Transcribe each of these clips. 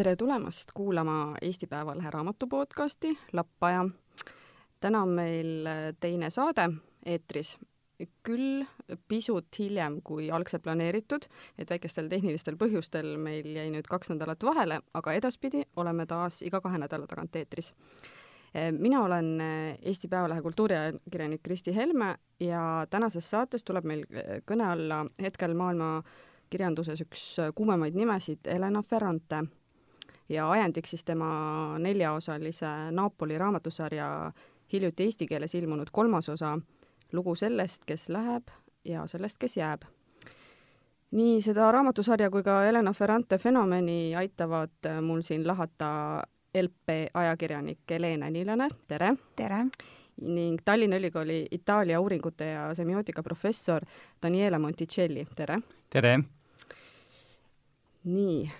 tere tulemast kuulama Eesti Päevalehe raamatu podcasti Lappaja. täna on meil teine saade eetris, küll pisut hiljem kui algselt planeeritud, et väikestel tehnilistel põhjustel meil jäi nüüd kaks nädalat vahele, aga edaspidi oleme taas iga kahe nädala tagant eetris. mina olen Eesti Päevalehe kultuuriajakirjanik Kristi Helme ja tänases saates tuleb meil kõne alla hetkel maailma kirjanduses üks kuumemaid nimesid, Helena Ferrante. Ja ajendiks siis tema neljaosalise Napoli raamatusarja hiljuti eesti keeles ilmunud kolmas osa, lugu sellest, kes läheb ja sellest, kes jääb. nii seda raamatusarja kui ka Helena Ferrante fenomeni aitavad mul siin lahata LP ajakirjanik Helene Nilane, tere! tere! ning Tallinna Ülikooli Itaalia uuringute ja semiootika professor Daniele Monticelli, tere! tere! nii,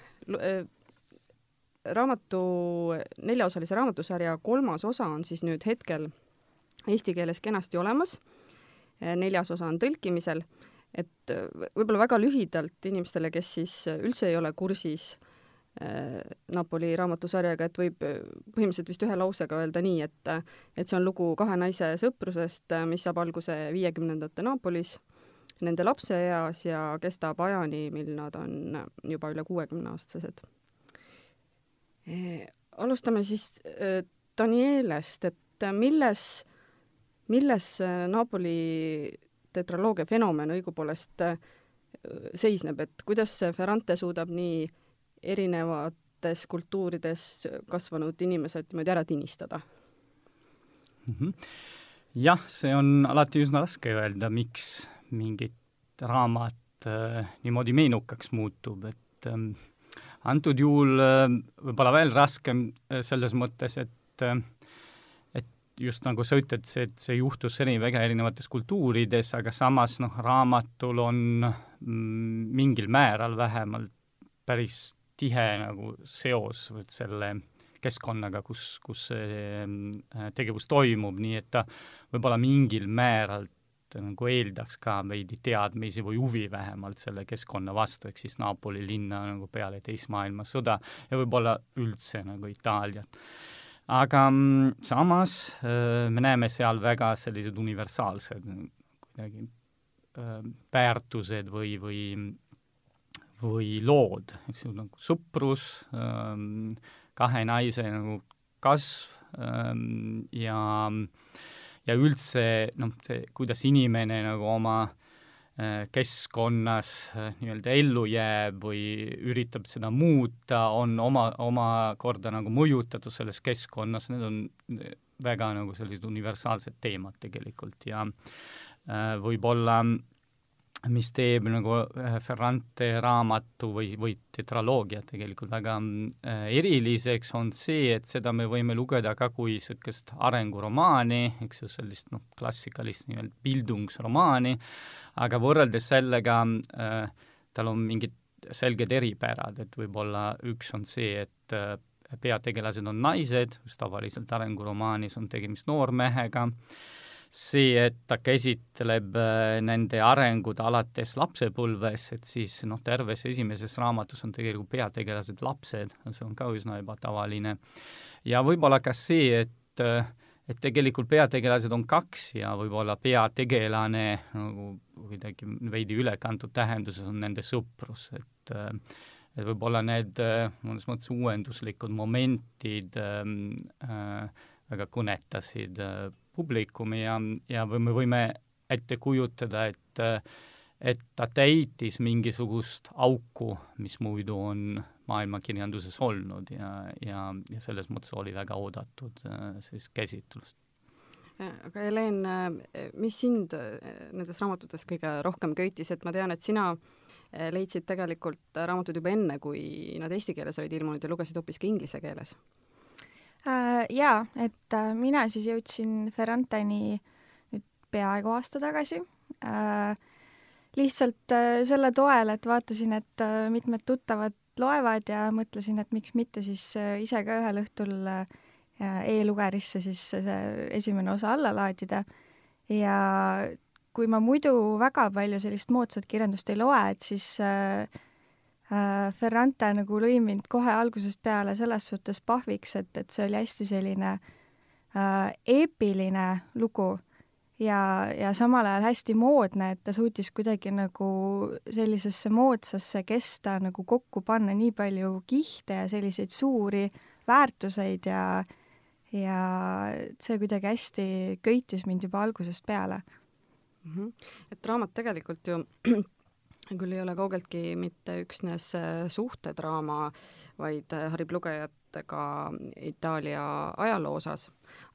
raamatu, neljaosalise raamatusarja kolmas osa on siis nüüd hetkel eesti keeles kenasti olemas, neljas osa on tõlkimisel, et võib-olla väga lühidalt inimestele, kes siis üldse ei ole kursis Napoli raamatusarjaga, et võib põhimõtteliselt vist ühe lausega öelda nii, et et see on lugu kahe naise sõprusest, mis saab alguse viiekümnendate Napolis nende lapseeas ja kestab ajani, mil nad on juba üle kuuekümneaastased e,. alustame siis e, Danielest, et milles, milles Napoli tetraloogia fenomen õigupoolest seisneb, et kuidas Ferrante suudab nii erinevates kultuurides kasvanud inimesed niimoodi ära tinistada mm? -hmm. jah, see on alati üsna raske öelda, miks mingit raamat äh, niimoodi meenukaks muutub, et ähm, antud juhul äh, võib-olla veel raskem äh, selles mõttes, et äh, et just nagu sa ütled, see, et see juhtus eri, väga erinevates kultuurides, aga samas noh, raamatul on mm, mingil määral vähemalt päris tihe nagu seos selle keskkonnaga, kus, kus see tegevus toimub, nii et ta võib-olla mingil määral nagu eeldaks ka veidi teadmisi või huvi vähemalt selle keskkonna vastu, ehk siis Napoli linna nagu peale teist maailmasõda ja võib-olla üldse nagu Itaaliat. aga mm, samas me näeme seal väga sellised universaalsed kuidagi äh, väärtused või, või või lood, eks ju, nagu sõprus, kahe naise nagu kasv ja äh, ja üldse noh, see, kuidas inimene nagu oma äh, keskkonnas äh, nii-öelda ellu jääb või üritab seda muuta, on oma, omakorda nagu mõjutatud selles keskkonnas, need on väga nagu sellised universaalsed teemad tegelikult ja äh, võib-olla mis teeb nagu äh, Ferrante raamatu või, või tetraloogia tegelikult väga äh, eriliseks, on see, et seda me võime lugeda ka kui niisugust arenguromaani, eks ju, sellist noh, klassikalist nii-öelda bildungsromaani, aga võrreldes sellega äh, tal on mingid selged eripärad, et võib-olla üks on see, et äh, peategelased on naised, kus tavaliselt arenguromaanis on tegemist noormehega äh,, see, et ta käsitleb äh, nende arengut alates lapsepõlves, et siis noh, terves esimeses raamatus on tegelikult peategelased lapsed, see on ka üsna ebatavaline. ja võib-olla ka see, et äh, et tegelikult peategelased on kaks ja võib-olla peategelane nagu kuidagi veidi ülekantud tähenduses on nende sõprus, et äh, et võib-olla need mõnes mõttes uuenduslikud momentid äh, väga kõnetasid äh, publikumi ja, ja või me võime ette kujutada, et et ta täitis mingisugust auku, mis muidu on maailmakirjanduses olnud ja, ja, ja selles mõttes oli väga oodatud sellist käsitlust. aga Helen, mis sind nendes raamatutes kõige rohkem köitis, et ma tean, et sina leidsid tegelikult raamatud juba enne, kui nad eesti keeles olid ilmunud ja lugesid hoopiski inglise keeles äh,? Jaa, et äh, mina siis jõudsin Ferranteni nüüd peaaegu aasta tagasi äh,. lihtsalt äh, selle toel, et vaatasin, et äh, mitmed tuttavad loevad ja mõtlesin, et miks mitte siis äh, ise ka ühel õhtul äh, e-lugerisse siis see esimene osa alla laadida ja kui ma muidu väga palju sellist moodsat kirjandust ei loe, et siis äh, äh, Ferrante nagu lõi mind kohe algusest peale selles suhtes pahviks, et, et see oli hästi selline äh, eepiline lugu ja, ja samal ajal hästi moodne, et ta suutis kuidagi nagu sellisesse moodsasse kesta nagu kokku panna nii palju kihte ja selliseid suuri väärtuseid ja ja see kuidagi hästi köitis mind juba algusest peale mm. -hmm. et raamat tegelikult ju küll ei ole kaugeltki mitte üksnes äh, suhtedraama, vaid äh, harib lugejat ka Itaalia ajaloo osas,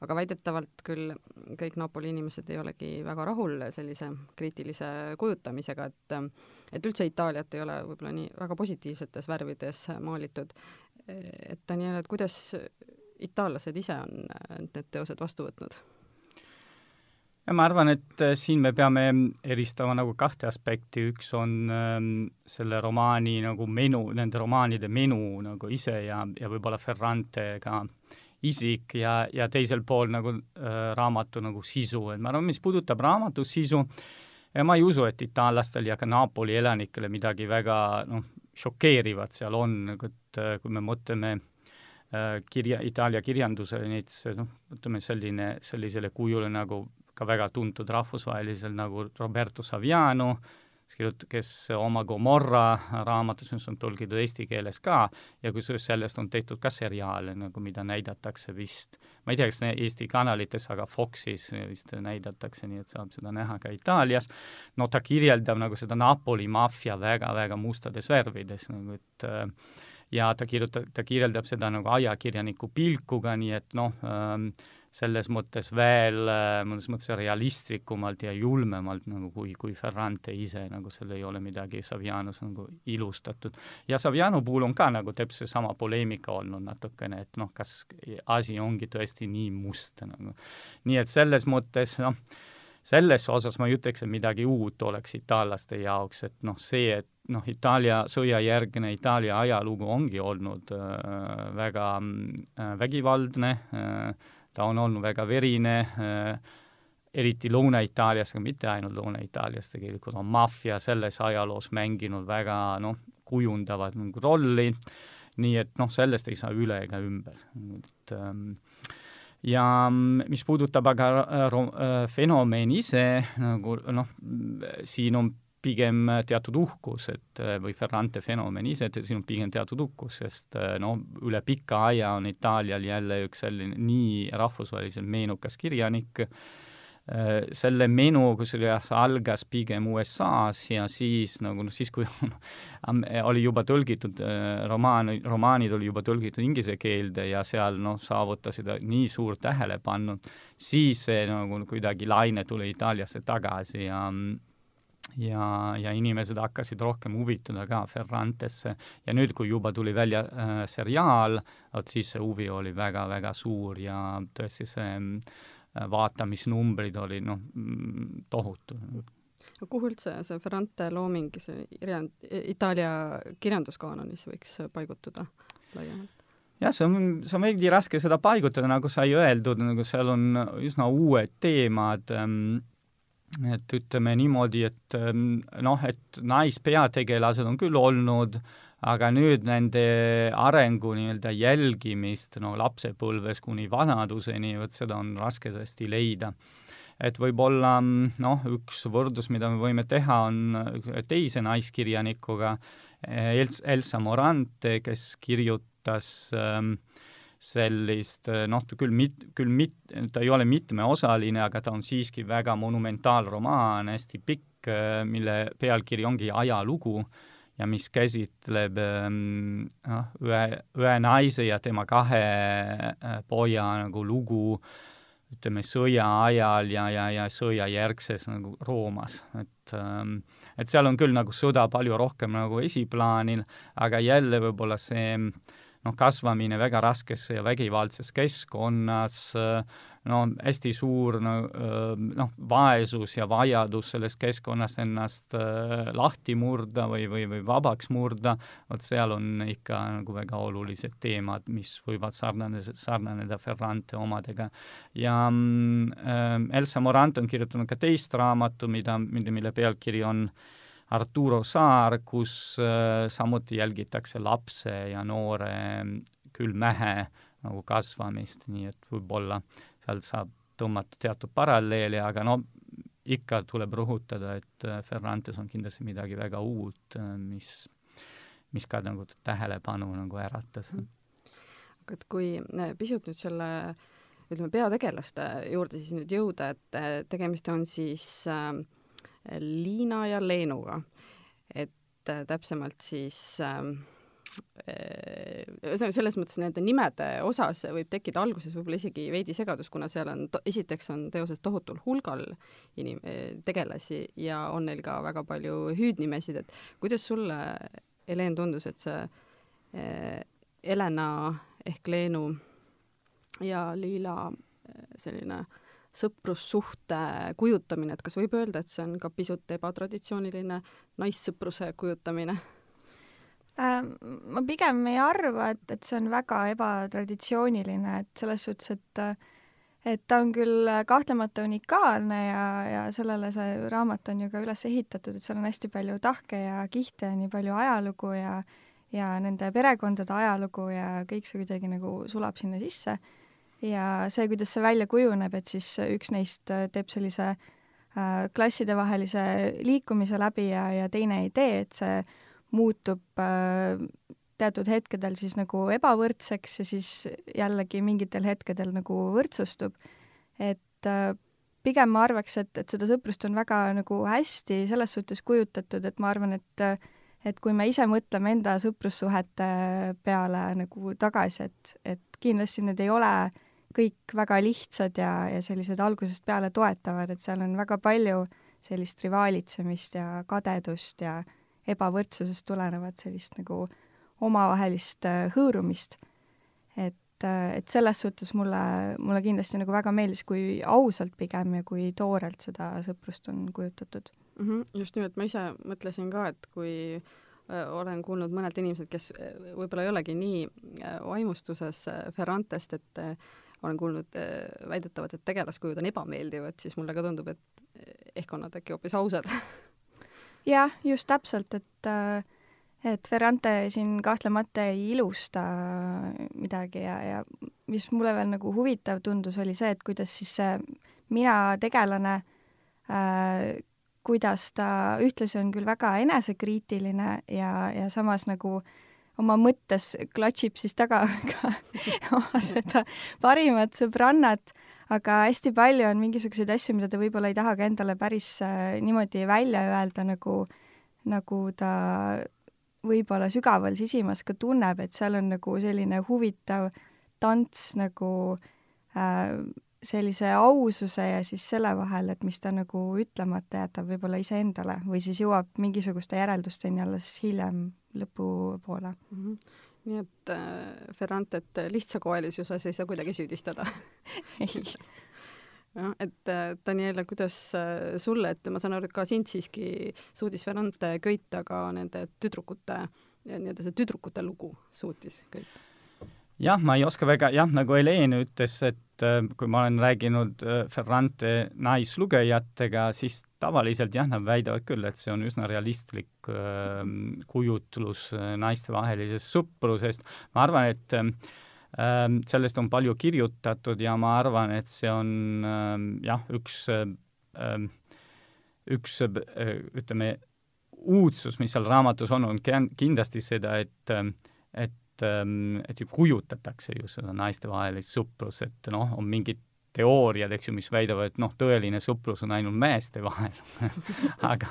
aga väidetavalt küll kõik Napoli inimesed ei olegi väga rahul sellise kriitilise kujutamisega, et et üldse Itaaliat ei ole võib-olla nii väga positiivsetes värvides maalitud. et Daniel, et kuidas itaallased ise on need teosed vastu võtnud? Ja ma arvan, et äh, siin me peame eristama nagu kahte aspekti, üks on ähm, selle romaani nagu menu, nende romaanide menu nagu ise ja, ja võib-olla Ferrante ka isik ja, ja teisel pool nagu äh, raamatu nagu sisu, et ma arvan, mis puudutab raamatu sisu, ma ei usu, et itaallastel ja ka Napoli elanikele midagi väga noh, šokeerivat seal on, nagu et äh, kui me mõtleme äh, kirja, Itaalia kirjandusele, näiteks noh, ütleme selline, sellisele kujule nagu ka väga tuntud rahvusvahelisel nagu Roberto Saviano, kes oma Gomorra raamatus, mis on tõlgitud eesti keeles ka, ja kusjuures sellest on tehtud ka seriaale nagu, mida näidatakse vist, ma ei tea, kas Eesti kanalites, aga Foxis vist näidatakse, nii et saab seda näha ka Itaalias. no ta kirjeldab nagu seda Napoli maffia väga-väga mustades värvides nagu, et äh, ja ta kirjutab, ta kirjeldab seda nagu ajakirjaniku pilkuga, nii et noh ähm,, selles mõttes veel äh, mõnes mõttes realistlikumalt ja julmemalt nagu kui, kui Ferrante ise, nagu seal ei ole midagi Savianos nagu ilustatud. ja Saviano puhul on ka nagu täpselt seesama poleemika olnud natukene, et noh, kas asi ongi tõesti nii must nagu. nii et selles mõttes noh, selles osas ma ei ütleks, et midagi uut oleks itaallaste jaoks, et noh, see, et noh, Itaalia sõjajärgne Itaalia ajalugu ongi olnud äh, väga äh, vägivaldne äh,, ta on olnud väga verine äh,, eriti Lõuna-Itaalias, aga mitte ainult Lõuna-Itaalias, tegelikult on maffia selles ajaloos mänginud väga noh, kujundavat nagu rolli, nii et noh, sellest ei saa üle ega ümber, et ähm, ja mis puudutab aga äh, äh, fenomeni ise, nagu noh, siin on pigem teatud uhkus, et või Ferrante fenomen ise, et siin on pigem teatud uhkus, sest no üle pika aja on Itaalial jälle üks selline nii rahvusvaheliselt meenukas kirjanik, selle menu kusjuures algas pigem USA-s ja siis nagu noh, siis kui oli juba tõlgitud romaan, romaanid oli juba tõlgitud inglise keelde ja seal noh, saavutasid nii suurt tähelepanu, siis see nagu kuidagi laine tuli Itaaliasse tagasi ja ja, ja inimesed hakkasid rohkem huvituda ka Ferrantesse ja nüüd, kui juba tuli välja äh, seriaal, vot siis see huvi oli väga-väga suur ja tõesti see äh, vaatamisnumbrid olid noh, mm, tohutu. kuhu üldse see Ferrante looming, see Itaalia kirjanduskaanonis võiks paigutuda laiemalt? jah, see on, see on veidi raske seda paigutada, nagu sai öeldud, nagu seal on üsna uued teemad ähm,, et ütleme niimoodi, et ähm, noh, et naispeategelased on küll olnud, aga nüüd nende arengu nii-öelda jälgimist no lapsepõlves kuni vanaduseni, vot seda on raske tõesti leida. et võib-olla noh, üks võrdlus, mida me võime teha, on teise naiskirjanikuga, Elsa Morante, kes kirjutas ähm, sellist noh, küll mit-, küll mit-, ta ei ole mitmeosaline, aga ta on siiski väga monumentaalromaan, hästi pikk, mille pealkiri ongi Ajalugu ja mis käsitleb noh, ühe, ühe naise ja tema kahe äh, poja nagu lugu ütleme, sõja ajal ja, ja, ja sõjajärgses nagu Roomas, et ähm, et seal on küll nagu sõda palju rohkem nagu esiplaanil, aga jälle võib-olla see äh, noh, kasvamine väga raskesse ja vägivaldses keskkonnas, no hästi suur no, noh, vaesus ja vajadus selles keskkonnas ennast lahti murda või, või, või vabaks murda, vot seal on ikka nagu väga olulised teemad, mis võivad sarnane, sarnaneda Ferrante omadega. ja äh, Elsa Morant on kirjutanud ka teist raamatu, mida, mille pealkiri on Arturo Saar, kus äh, samuti jälgitakse lapse ja noore küll mehe nagu kasvamist, nii et võib-olla sealt saab tõmmata teatud paralleeli, aga no ikka tuleb rõhutada, et äh, Ferrantes on kindlasti midagi väga uut, äh, mis, mis ka nagu tähelepanu nagu äratas mm. aga et kui pisut nüüd selle ütleme, peategelaste juurde siis nüüd jõuda, et tegemist on siis äh, Liina ja Leenuga. et äh, täpsemalt siis äh, ühesõnaga, selles mõttes nende nimede osas võib tekkida alguses võib-olla isegi veidi segadus, kuna seal on, esiteks on teoses tohutul hulgal inim-, tegelasi ja on neil ka väga palju hüüdnimesid, et kuidas sulle, Helen, tundus, et see Helena ehk Leenu ja Liila selline sõprussuhte kujutamine, et kas võib öelda, et see on ka pisut ebatraditsiooniline naissõpruse kujutamine? Äh, ma pigem ei arva, et, et see on väga ebatraditsiooniline, et selles suhtes, et et ta on küll kahtlemata unikaalne ja, ja sellele see raamat on ju ka üles ehitatud, et seal on hästi palju tahke ja kihte ja nii palju ajalugu ja ja nende perekondade ajalugu ja kõik see kuidagi nagu sulab sinna sisse. Ja see, kuidas see välja kujuneb, et siis üks neist teeb sellise äh, klassidevahelise liikumise läbi ja, ja teine ei tee, et see muutub äh, teatud hetkedel siis nagu ebavõrdseks ja siis jällegi mingitel hetkedel nagu võrdsustub. et äh, pigem ma arvaks, et, et seda sõprust on väga nagu hästi selles suhtes kujutatud, et ma arvan, et et kui me ise mõtleme enda sõprussuhete peale nagu tagasi, et, et kindlasti need ei ole kõik väga lihtsad ja, ja sellised algusest peale toetavad, et seal on väga palju sellist rivaalitsemist ja kadedust ja ebavõrdsusest tulenevat sellist nagu omavahelist äh, hõõrumist. et, äh, et selles suhtes mulle, mulle kindlasti nagu väga meeldis, kui ausalt pigem ja kui toorelt seda sõprust on kujutatud mm. -hmm, just nimelt, ma ise mõtlesin ka, et kui äh, olen kuulnud mõnelt inimeselt, kes võib-olla ei olegi nii vaimustuses Ferrantest, et olen kuulnud väidetavat, et tegelaskujud on ebameeldivad, siis mulle ka tundub, et ehk on nad äkki hoopis ausad. Jah, just täpselt, et äh, et Ferrante siin kahtlemata ei ilusta midagi ja, ja mis mulle veel nagu huvitav tundus, oli see, et kuidas siis see mina tegelane äh, kuidas ta ühtlasi on küll väga enesekriitiline ja, ja samas nagu oma mõttes klatšib siis taga ka oma seda parimat sõbrannat aga hästi palju on mingisuguseid asju, mida ta võib-olla ei taha ka endale päris äh, niimoodi välja öelda, nagu, nagu ta võib-olla sügaval sisimas ka tunneb, et seal on nagu selline huvitav tants nagu äh, sellise aususe ja siis selle vahel, et mis ta nagu ütlemata jätab võib-olla iseendale või siis jõuab mingisuguste järeldusteni alles hiljem lõpupoole mm. -hmm nii et äh, Ferrantet lihtsakoelisuses ei saa kuidagi süüdistada ei jah, et äh, Daniela, kuidas äh, sulle, et ma saan aru, et ka sind siiski suutis Ferrante köita ka nende tüdrukute, nii-öelda see tüdrukute lugu suutis köita? jah, ma ei oska väga, jah, nagu Helene ütles, et äh, kui ma olen rääkinud äh, Ferrante naislugejatega, siis tavaliselt jah, nad väidavad küll, et see on üsna realistlik äh, kujutlus äh, naiste-vahelisest sõprusest. ma arvan, et äh, sellest on palju kirjutatud ja ma arvan, et see on äh, jah, üks äh, üks äh, ütleme, uudsus, mis seal raamatus on, on kindlasti seda, et et Ähm, et ju kujutatakse ju seda naistevahelist sõprust, et noh, on mingid teooriad, eks ju, mis väidavad, et noh, tõeline sõprus on ainult meeste vahel aga,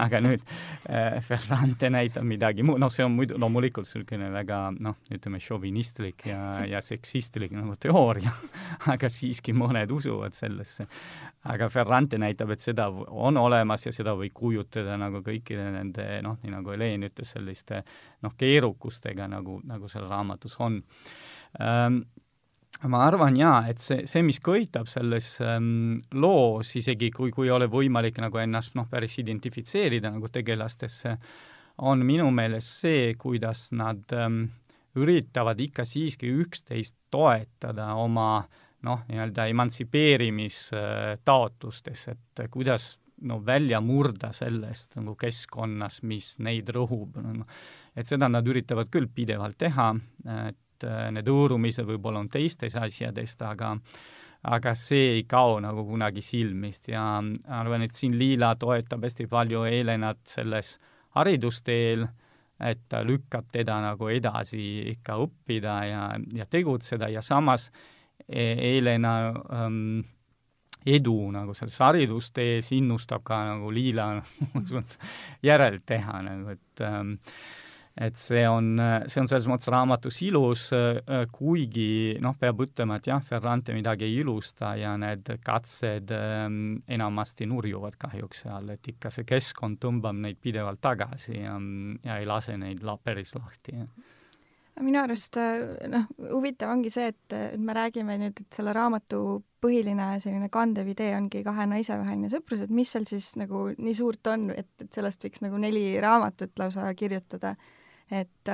aga nüüd äh, Ferrante näitab midagi muud, noh, see on muidu loomulikult niisugune väga noh, ütleme šovinistlik ja, ja seksistlik nagu teooria aga siiski mõned usuvad sellesse. aga Ferrante näitab, et seda on olemas ja seda võib kujutada nagu kõikide nende noh, nii nagu Helen ütles, selliste noh, keerukustega, nagu, nagu seal raamatus on ähm, ma arvan jaa, et see, see, mis köitab selles ähm, loos, isegi kui, kui ei ole võimalik nagu ennast noh, päris identifitseerida nagu tegelastesse, on minu meelest see, kuidas nad ähm, üritavad ikka siiski üksteist toetada oma noh, nii-öelda emantsipeerimistaotlustes, et kuidas no välja murda sellest nagu keskkonnast, mis neid rõhub no,. et seda nad üritavad küll pidevalt teha, et äh, need hõõrumised võib-olla on teistes asjadest, aga aga see ei kao nagu kunagi silmist ja arvan, et siin Liila toetab hästi palju Helenat selles haridusteel, et ta lükkab teda nagu edasi ikka õppida ja, ja tegutseda ja samas Helena ähm, edu nagu selles haridustees innustab ka nagu Liila mõnes mõttes järelt teha nagu, et ähm, et see on, see on selles mõttes raamatus ilus, kuigi noh, peab ütlema, et jah, Ferrante midagi ei ilusta ja need katsed ähm, enamasti nurjuvad kahjuks seal, et ikka see keskkond tõmbab neid pidevalt tagasi ja, ja ei lase neid la-, päris lahti minu arust noh, huvitav ongi see, et, et me räägime nüüd, et selle raamatu põhiline selline kandev idee ongi kahe naise vaheline sõprus, et mis seal siis nagu nii suurt on, et, et sellest võiks nagu neli raamatut lausa kirjutada. Et,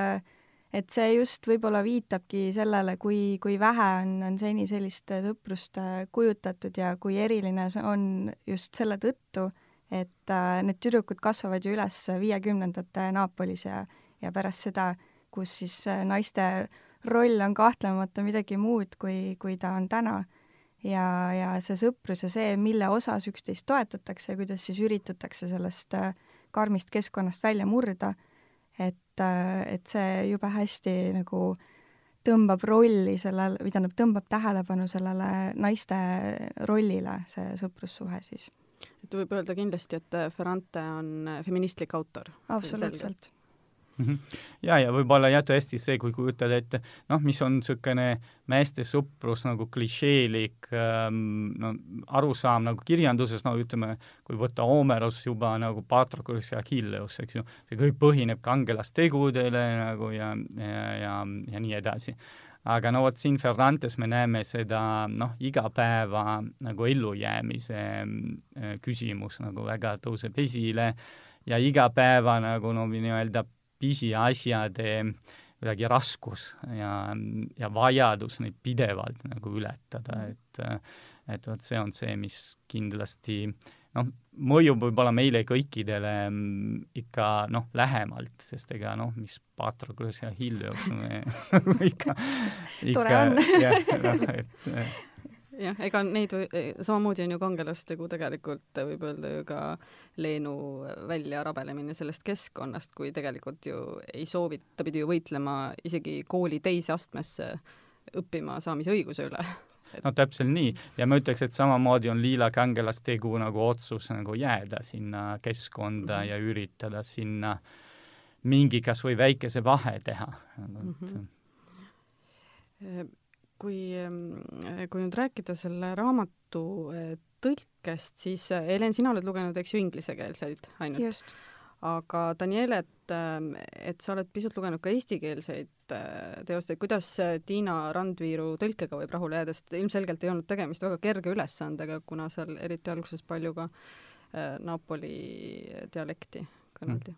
et see just võib-olla viitabki sellele, kui, kui vähe on, on seni sellist sõprust kujutatud ja kui eriline see on just selle tõttu, et need tüdrukud kasvavad ju üles viiekümnendate Naapolis ja, ja pärast seda äh, kus siis äh, naiste roll on kahtlemata midagi muud, kui, kui ta on täna. ja, ja see sõprus ja see, mille osas üksteist toetatakse ja kuidas siis üritatakse sellest äh, karmist keskkonnast välja murda, et, et see jube hästi nagu tõmbab rolli sellel, või tähendab, tõmbab tähelepanu sellele naiste rollile, see sõprussuhe siis. et võib öelda kindlasti, et Ferrante on feministlik autor. absoluutselt. Ja, ja võib-olla jah, tõesti see, kui kujutad ette, noh, mis on niisugune meeste sõprus nagu klišeelik ähm, no arusaam nagu kirjanduses, no ütleme, kui võtta Homeros juba nagu Patroclus ja Achilleus, eks ju, see kõik põhineb kangelastegudele nagu ja, ja, ja, ja nii edasi. Aga no vot siin Ferrantes me näeme seda noh, igapäeva nagu ellujäämise äh, küsimus nagu väga tõuseb esile ja igapäeva nagu no nii-öelda pisiasjade kuidagi raskus ja, ja vajadus neid pidevalt nagu ületada, mm. et et vot see on see, mis kindlasti noh, mõjub võib-olla meile kõikidele mm, ikka noh, lähemalt, sest ega noh, mis Patroclus ja Helios me ikka, ikka jah, noh, et jah, ega neid või, e, samamoodi on ju kangelastegu tegelikult võib öelda ju ka Leenu väljarabelemine sellest keskkonnast, kui tegelikult ju ei soovi, ta pidi ju võitlema isegi kooli teise astmesse õppima saamise õiguse üle. no täpselt nii ja ma ütleks, et samamoodi on Liila kangelastegu nagu otsus nagu jääda sinna keskkonda mm -hmm. ja üritada sinna mingi kas või väikese vahe teha mm. -hmm kui, kui nüüd rääkida selle raamatu eh, tõlkest, siis eh, Helen, sina oled lugenud, eks ju, inglisekeelseid ainult? aga Daniel, et, eh, et sa oled pisut lugenud ka eestikeelseid teoseid, kuidas Tiina Randviiru tõlkega võib rahule jääda, sest ilmselgelt ei olnud tegemist väga kerge ülesandega, kuna seal eriti alguses palju ka Napoli dialekti mm..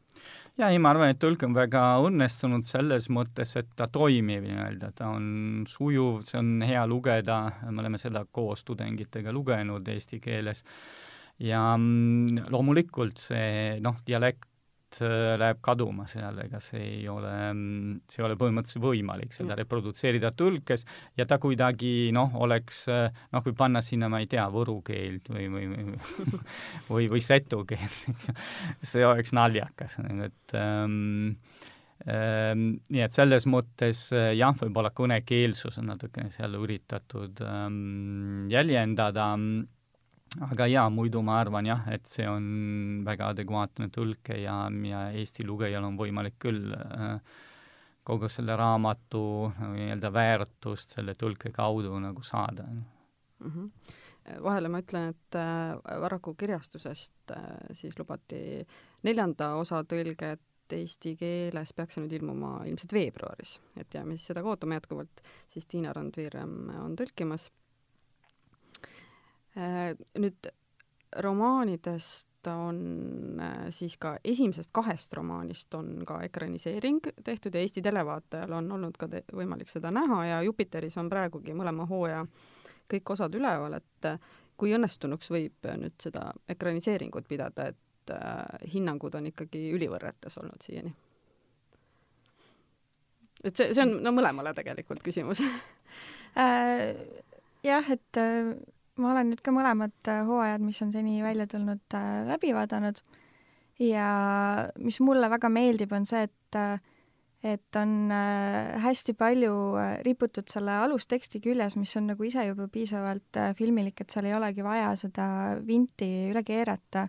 ja ei, ma arvan, et tõlk on väga õnnestunud selles mõttes, et ta toimib nii-öelda, ta on sujuv, see on hea lugeda, me oleme seda koos tudengitega lugenud eesti keeles. Ja mm, loomulikult see noh, dialekt läheb kaduma seal, ega see ei ole, mm, see ei ole põhimõtteliselt võimalik seda reprodutseerida tõlkes. Ja ta kuidagi noh, oleks äh, noh, kui panna sinna, ma ei tea, võru keelt või, või, või või, või setu keelt, eks ju, see oleks naljakas, et ähm, ähm, nii et selles mõttes äh, jah, võib-olla kõnekeelsus on natukene seal üritatud ähm, jäljendada aga jaa, muidu ma arvan jah, et see on väga adekvaatne tõlke ja, ja Eesti lugejal on võimalik küll äh, kogu selle raamatu nii-öelda väärtust selle tõlke kaudu nagu saada mm. -hmm. vahele ma ütlen, et äh, Varraku kirjastusest äh, siis lubati neljanda osa tõlget eesti keeles peaks see nüüd ilmuma ilmselt veebruaris, et jääme siis seda ootama jätkuvalt, siis Tiina Randvirem on tõlkimas nüüd romaanidest on äh, siis ka esimesest kahest romaanist on ka ekraniseering tehtud ja Eesti televaatajal on olnud ka võimalik seda näha ja Jupiteris on praegugi mõlema hooaja kõik osad üleval, et kui õnnestunuks võib nüüd seda ekraniseeringut pidada, et äh, hinnangud on ikkagi ülivõrretes olnud siiani? et see, see on no mõlemale tegelikult küsimus äh, jah, et äh, ma olen nüüd ka mõlemad äh, hooajad, mis on seni välja tulnud, äh, läbi vaadanud. Ja mis mulle väga meeldib, on see, et äh, et on hästi palju riputud selle alusteksti küljes, mis on nagu ise juba piisavalt filmilik, et seal ei olegi vaja seda vinti üle keerata.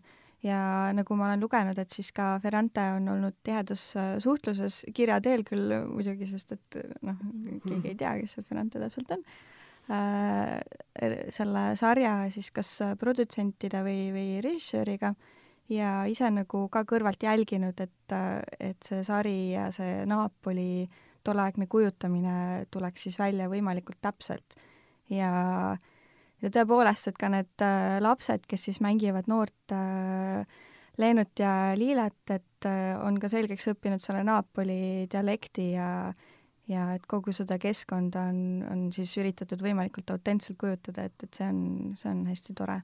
Ja nagu ma olen lugenud, et siis ka Ferrante on olnud tihedas suhtluses kirja teel küll muidugi, sest et noh, keegi ei tea, kes see Ferrante täpselt on selle sarja siis kas produtsentide või, või režissööriga ja ise nagu ka kõrvalt jälginud, et, et see sari ja see Napoli tolleaegne kujutamine tuleks siis välja võimalikult täpselt. ja, ja tõepoolest, et ka need äh, lapsed, kes siis mängivad noort äh, Leenut ja Liilet, et äh, on ka selgeks õppinud selle Napoli dialekti ja ja et kogu seda keskkonda on, on siis üritatud võimalikult autentselt kujutada, et, et see on, see on hästi tore.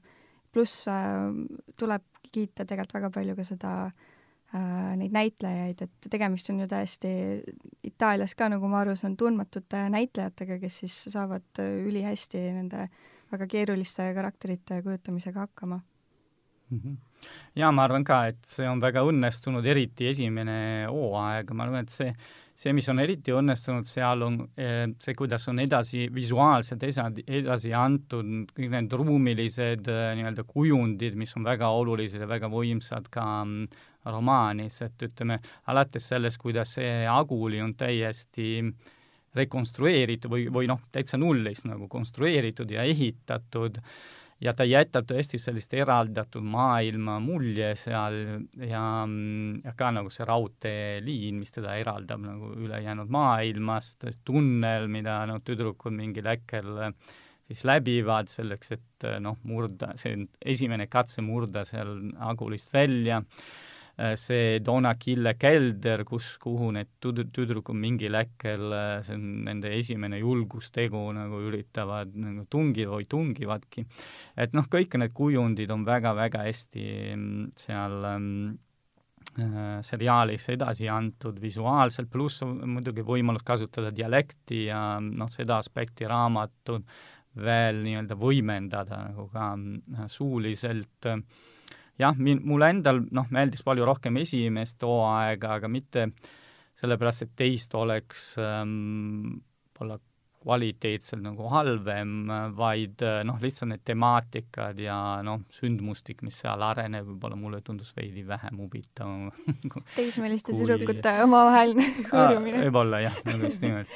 pluss äh, tuleb kiita tegelikult väga palju ka seda äh, neid näitlejaid, et tegemist on ju täiesti Itaalias ka, nagu ma aru saan, tundmatute näitlejatega, kes siis saavad ülihästi nende väga keeruliste karakterite kujutamisega hakkama mm. -hmm. jaa, ma arvan ka, et see on väga õnnestunud, eriti esimene hooaeg, ma arvan, et see see, mis on eriti õnnestunud seal, on eh, see, kuidas on edasi, visuaalselt edasi, edasi antud kõik need ruumilised eh, nii-öelda kujundid, mis on väga olulised ja väga võimsad ka mm, romaanis, et ütleme, alates sellest, kuidas see Aguli on täiesti rekonstrueeritud või, või noh, täitsa nullist nagu konstrueeritud ja ehitatud äh, ja ta jätab tõesti sellist eraldatud maailma mulje seal ja, ja ka nagu see raudteeliin, mis teda eraldab nagu ülejäänud maailmast, tunnel, mida noh, tüdrukud mingil hetkel siis läbivad selleks, et noh, murda, see esimene katse murda seal Agulist välja see Donna Kille kelder, kus, kuhu need tüd-, tüdrukud mingil hetkel, äh, see on nende esimene julgustegu, nagu üritavad nagu tungiva või tungivadki. et noh, kõik need kujundid on väga-väga hästi mm, seal ähm, äh, seriaalis edasi antud visuaalselt, pluss muidugi võimalus kasutada dialekti ja noh, seda aspekti raamatut veel nii-öelda võimendada nagu ka äh, suuliselt äh, jah, min-, mulle endal noh, meeldis palju rohkem esimest hooaega, aga mitte sellepärast, et teist oleks ähm, võib-olla kvaliteetselt nagu halvem, vaid noh, lihtsalt need temaatikad ja noh, sündmustik, mis seal areneb, võib-olla mulle tundus veidi vähem huvitav teismeliste tüdrukute omavaheline hõõrumine. võib-olla jah, nagu just nimelt.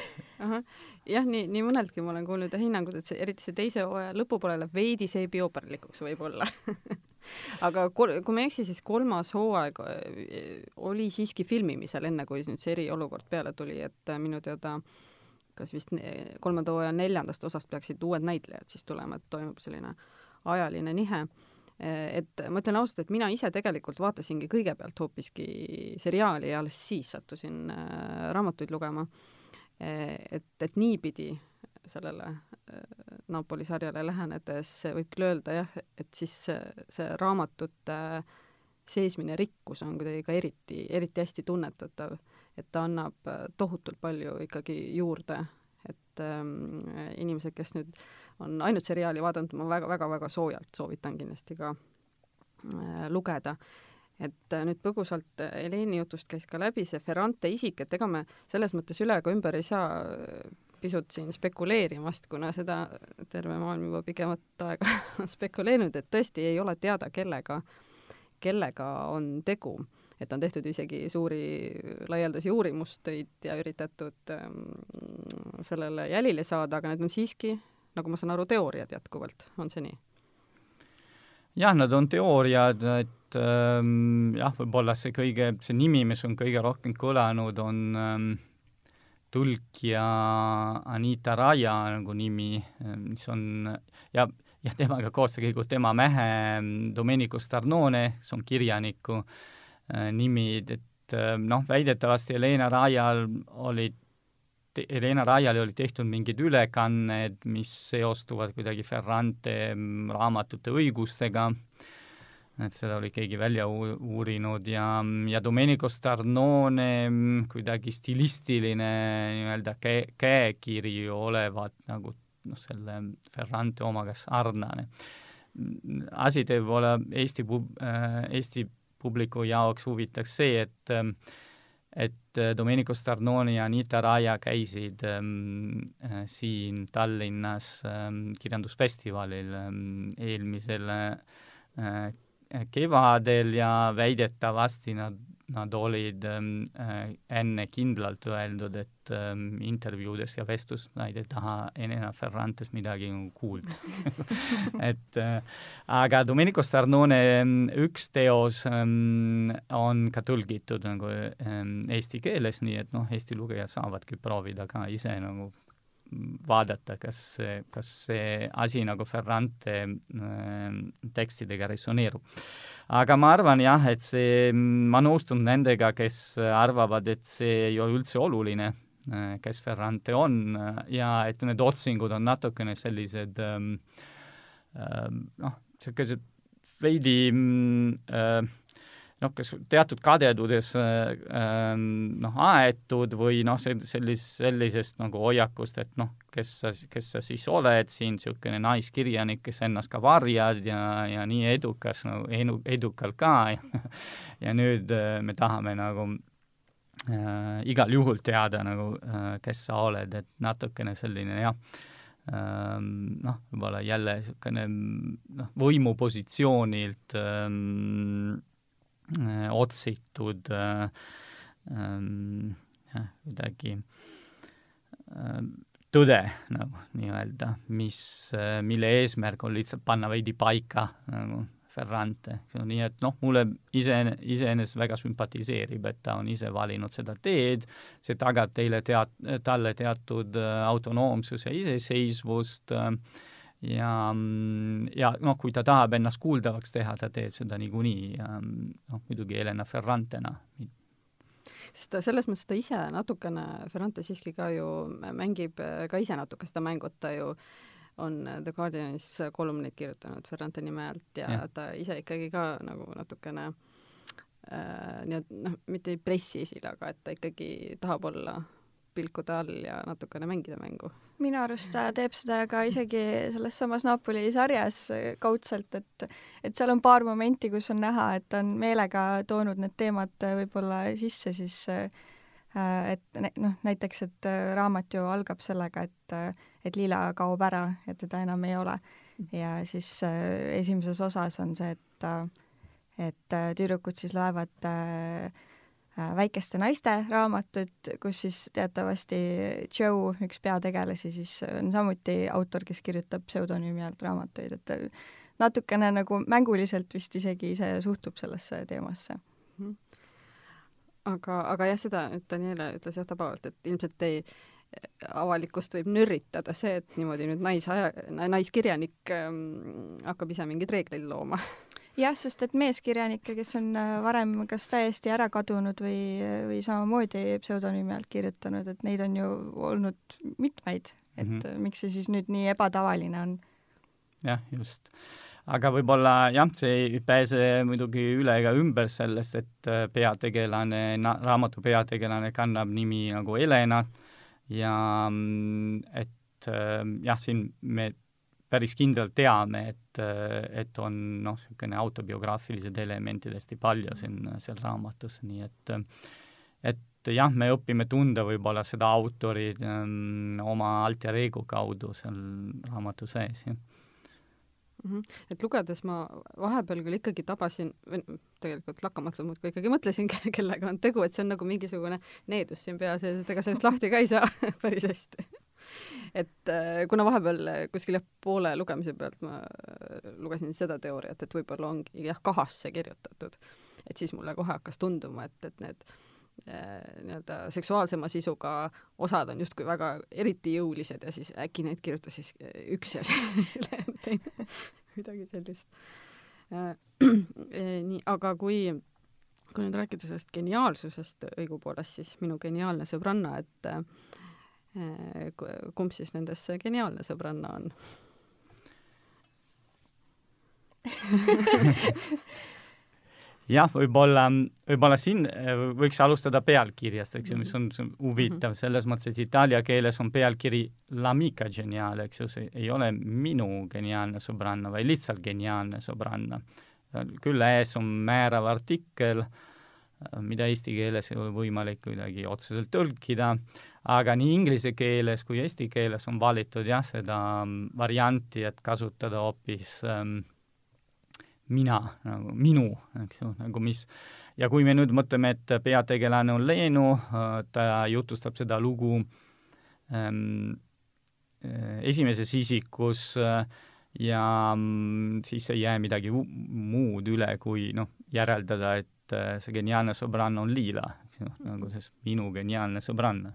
Jah, nii, nii mõneltki ma olen kuulnud hinnangud, et see, eriti see teise hooaja lõpupoole läheb veidi seebiooperlikuks võib-olla aga kol-, kui ma ei eksi, siis kolmas hooaeg äh, oli siiski filmimisel, enne kui nüüd see eriolukord peale tuli, et äh, minu teada kas vist kolmanda hooaja neljandast osast peaksid uued näitlejad siis tulema, et toimub selline ajaline nihe. Äh, et ma ütlen ausalt, et mina ise tegelikult vaatasingi kõigepealt hoopiski seriaali ja alles siis sattusin raamatuid lugema. Et, et niipidi sellele äh, Napoli sarjale lähenedes võib küll öelda jah, et siis see, see raamatute seesmine rikkus on kuidagi ka eriti, eriti hästi tunnetatav, et ta annab tohutult palju ikkagi juurde, et ähm, inimesed, kes nüüd on ainult seriaali vaadanud, ma väga-väga-väga soojalt soovitan kindlasti ka äh, lugeda. Et äh, nüüd põgusalt äh, Heleni jutust käis ka läbi see Ferrante isik, et ega me selles mõttes üle ega ümber ei saa äh, pisut siin spekuleerimast, kuna seda terve maailm juba pikemat aega on spekuleerinud, et tõesti ei ole teada, kellega, kellega on tegu. et on tehtud isegi suuri laialdasi uurimustöid ja üritatud ähm, sellele jälile saada, aga need on siiski, nagu ma saan aru, teooriad jätkuvalt, on see nii? jah, nad on teooriad, et ähm, jah, võib-olla see kõige, see nimi, mis on kõige rohkem kõlanud, on ähm, tõlkija Anita Raia nagu nimi, mis on ja, ja temaga koos tegelikult tema mehe ähm, Domenico Starnone, see on kirjaniku äh, nimi, et äh, noh, väidetavasti Helena Raial olid Helena Raiale oli tehtud mingid ülekanned, mis seostuvad kuidagi Ferrante mm, raamatute õigustega, et seda oli keegi välja uurinud ja, ja Domenico Starnone mm, kuidagi stilistiline nii-öelda käe, käekiri olevat nagu noh, selle Ferrante omaga sarnane. asi teeb olla Eesti pub-, äh, Eesti publiku jaoks huvitaks see, et et Domenico Starnoni ja Anita Raia käisid ähm, äh, siin Tallinnas ähm, kirjandusfestivalil ähm, eelmisel äh, kevadel ja väidetavasti nad nad olid ähm, äh, enne kindlalt öeldud, et ähm, intervjuudes ja vestluses nad ei taha Elena Ferrantes midagi kuulda. Et äh, aga Domenico Starnone ähm, üks teos on ka tõlgitud nagu eesti keeles, nii et noh, Eesti lugejad saavadki proovida ka ise nagu vaadata, kas, kas see asi nagu Ferrante äh, tekstidega resoneerub. aga ma arvan jah, et see, ma nõustun nendega, kes arvavad, et see ei ole üldse oluline, äh, kes Ferrante on ja et need otsingud on natukene sellised ähm, äh, noh, niisugused veidi äh, noh, kas teatud kadedudes äh, ähm, noh, aetud või noh, sellis-, sellisest nagu hoiakust, et noh, kes sa, kes sa siis oled siin, niisugune naiskirjanik, kes ennast ka varjad ja, ja nii edukas nagu edu, edukalt ka ja, ja nüüd äh, me tahame nagu äh, igal juhul teada nagu äh,, kes sa oled, et natukene selline jah ähm, noh, võib-olla jälle niisugune noh, võimupositsioonilt Äh, otsitud äh, ähm, kuidagi äh, tõde nagu nii-öelda, mis, mille eesmärk on lihtsalt panna veidi paika nagu Ferrante, nii et noh, mulle ise, iseenesest väga sümpatiseerib, et ta on ise valinud seda teed, see tagab teile teat-, talle teatud autonoomsuse, iseseisvust äh, ja, ja noh, kui ta tahab ennast kuuldavaks teha, ta teeb seda niikuinii ja noh, muidugi Helena Ferrantena. sest ta selles mõttes, ta ise natukene, Ferrante siiski ka ju mängib ka ise natuke seda mängu, et ta ju on The Guardianis kolumneid kirjutanud Ferrante nime alt ja, ja ta ise ikkagi ka nagu natukene äh, nii-öelda noh, mitte ei pressi esile, aga et ta ikkagi tahab olla pilkude all ja natukene mängida mängu. minu arust ta teeb seda ka isegi selles samas Napoli sarjas kaudselt, et et seal on paar momenti, kus on näha, et ta on meelega toonud need teemad võib-olla sisse siis äh, et noh, näiteks, et raamat ju algab sellega, et et Lila kaob ära ja teda enam ei ole. ja siis äh, esimeses osas on see, et et tüdrukud siis loevad Äh, väikeste naiste raamatut, kus siis teatavasti Joe, üks peategelasi, siis on samuti autor, kes kirjutab pseudonüümi alt raamatuid, et natukene nagu mänguliselt vist isegi ise suhtub sellesse teemasse mm. -hmm. aga, aga jah, seda Daniela ütles jah tabavalt, et ilmselt ei avalikkust võib nörritada see, et niimoodi nüüd naisaja, naiskirjanik ähm, hakkab ise mingeid reegleid looma jah, sest et meeskirjanikke, kes on äh, varem kas täiesti ära kadunud või, või samamoodi pseudonüümi alt kirjutanud, et neid on ju olnud mitmeid, et mm -hmm. miks see siis nüüd nii ebatavaline on? jah, just. aga võib-olla jah, see ei pääse muidugi üle ega ümber sellest, et äh, peategelane, raamatu peategelane kannab nimi nagu Helena ja mm, et jah, siin me päris kindlalt teame, et, et on noh, niisugune autobiograafilised elemendid hästi palju siin seal raamatus, nii et et jah, me õpime tunda võib-olla seda autori um, oma alter ego kaudu seal raamatu sees, jah mm. -hmm. et lugedes ma vahepeal küll ikkagi tabasin, tegelikult lakkamatult muudkui ikkagi mõtlesin, kellega on tegu, et see on nagu mingisugune needus siin pea sees, et ega sellest lahti ka ei saa päris hästi et äh, kuna vahepeal kuskil jah, poole lugemise pealt ma äh, lugesin seda teooriat, et võib-olla ongi jah, kahasse kirjutatud, et siis mulle kohe hakkas tunduma, et, et need äh, nii-öelda seksuaalsema sisuga osad on justkui väga eriti jõulised ja siis äkki neid kirjutas siis üks ja teine, midagi sellist. nii, aga kui, kui nüüd rääkida sellest geniaalsusest õigupoolest, siis minu geniaalne sõbranna, et kumb siis nendest see geniaalne sõbranna on jah, võib-olla, võib-olla siin äh, võiks alustada pealkirjast, eks ju, mis on huvitav mhm. selles mõttes, et itaalia keeles on pealkiri l'amica geniale, eks ju, see ei ole minu geniaalne sõbranna, vaid lihtsalt geniaalne sõbranna. küll ees on määrav artikkel, äh, mida eesti keeles ei ole võimalik kuidagi otseselt tõlkida, aga nii inglise keeles kui eesti keeles on valitud jah, seda varianti, et kasutada hoopis ähm, mina, nagu minu, eks ju, nagu mis ja kui me nüüd mõtleme, et peategelane on Leenu, ta jutustab seda lugu ähm, esimeses isikus äh, ja mm, siis ei jää midagi muud üle, kui noh, järeldada, et äh, see geniaalne sõbranna on Liila, nagu see minu geniaalne sõbranna.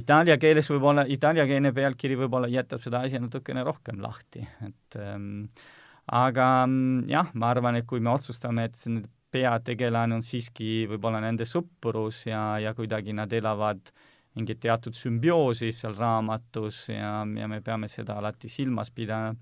Itaalia keeles võib-olla, itaaliakeelne pealkiri võib-olla jätab seda asja natukene rohkem lahti, et ähm, aga mm, jah, ma arvan, et kui me otsustame, et peategelane on siiski võib-olla nende sõprus ja, ja kuidagi nad elavad mingit teatud sümbioosi seal raamatus ja, ja me peame seda alati silmas pidama,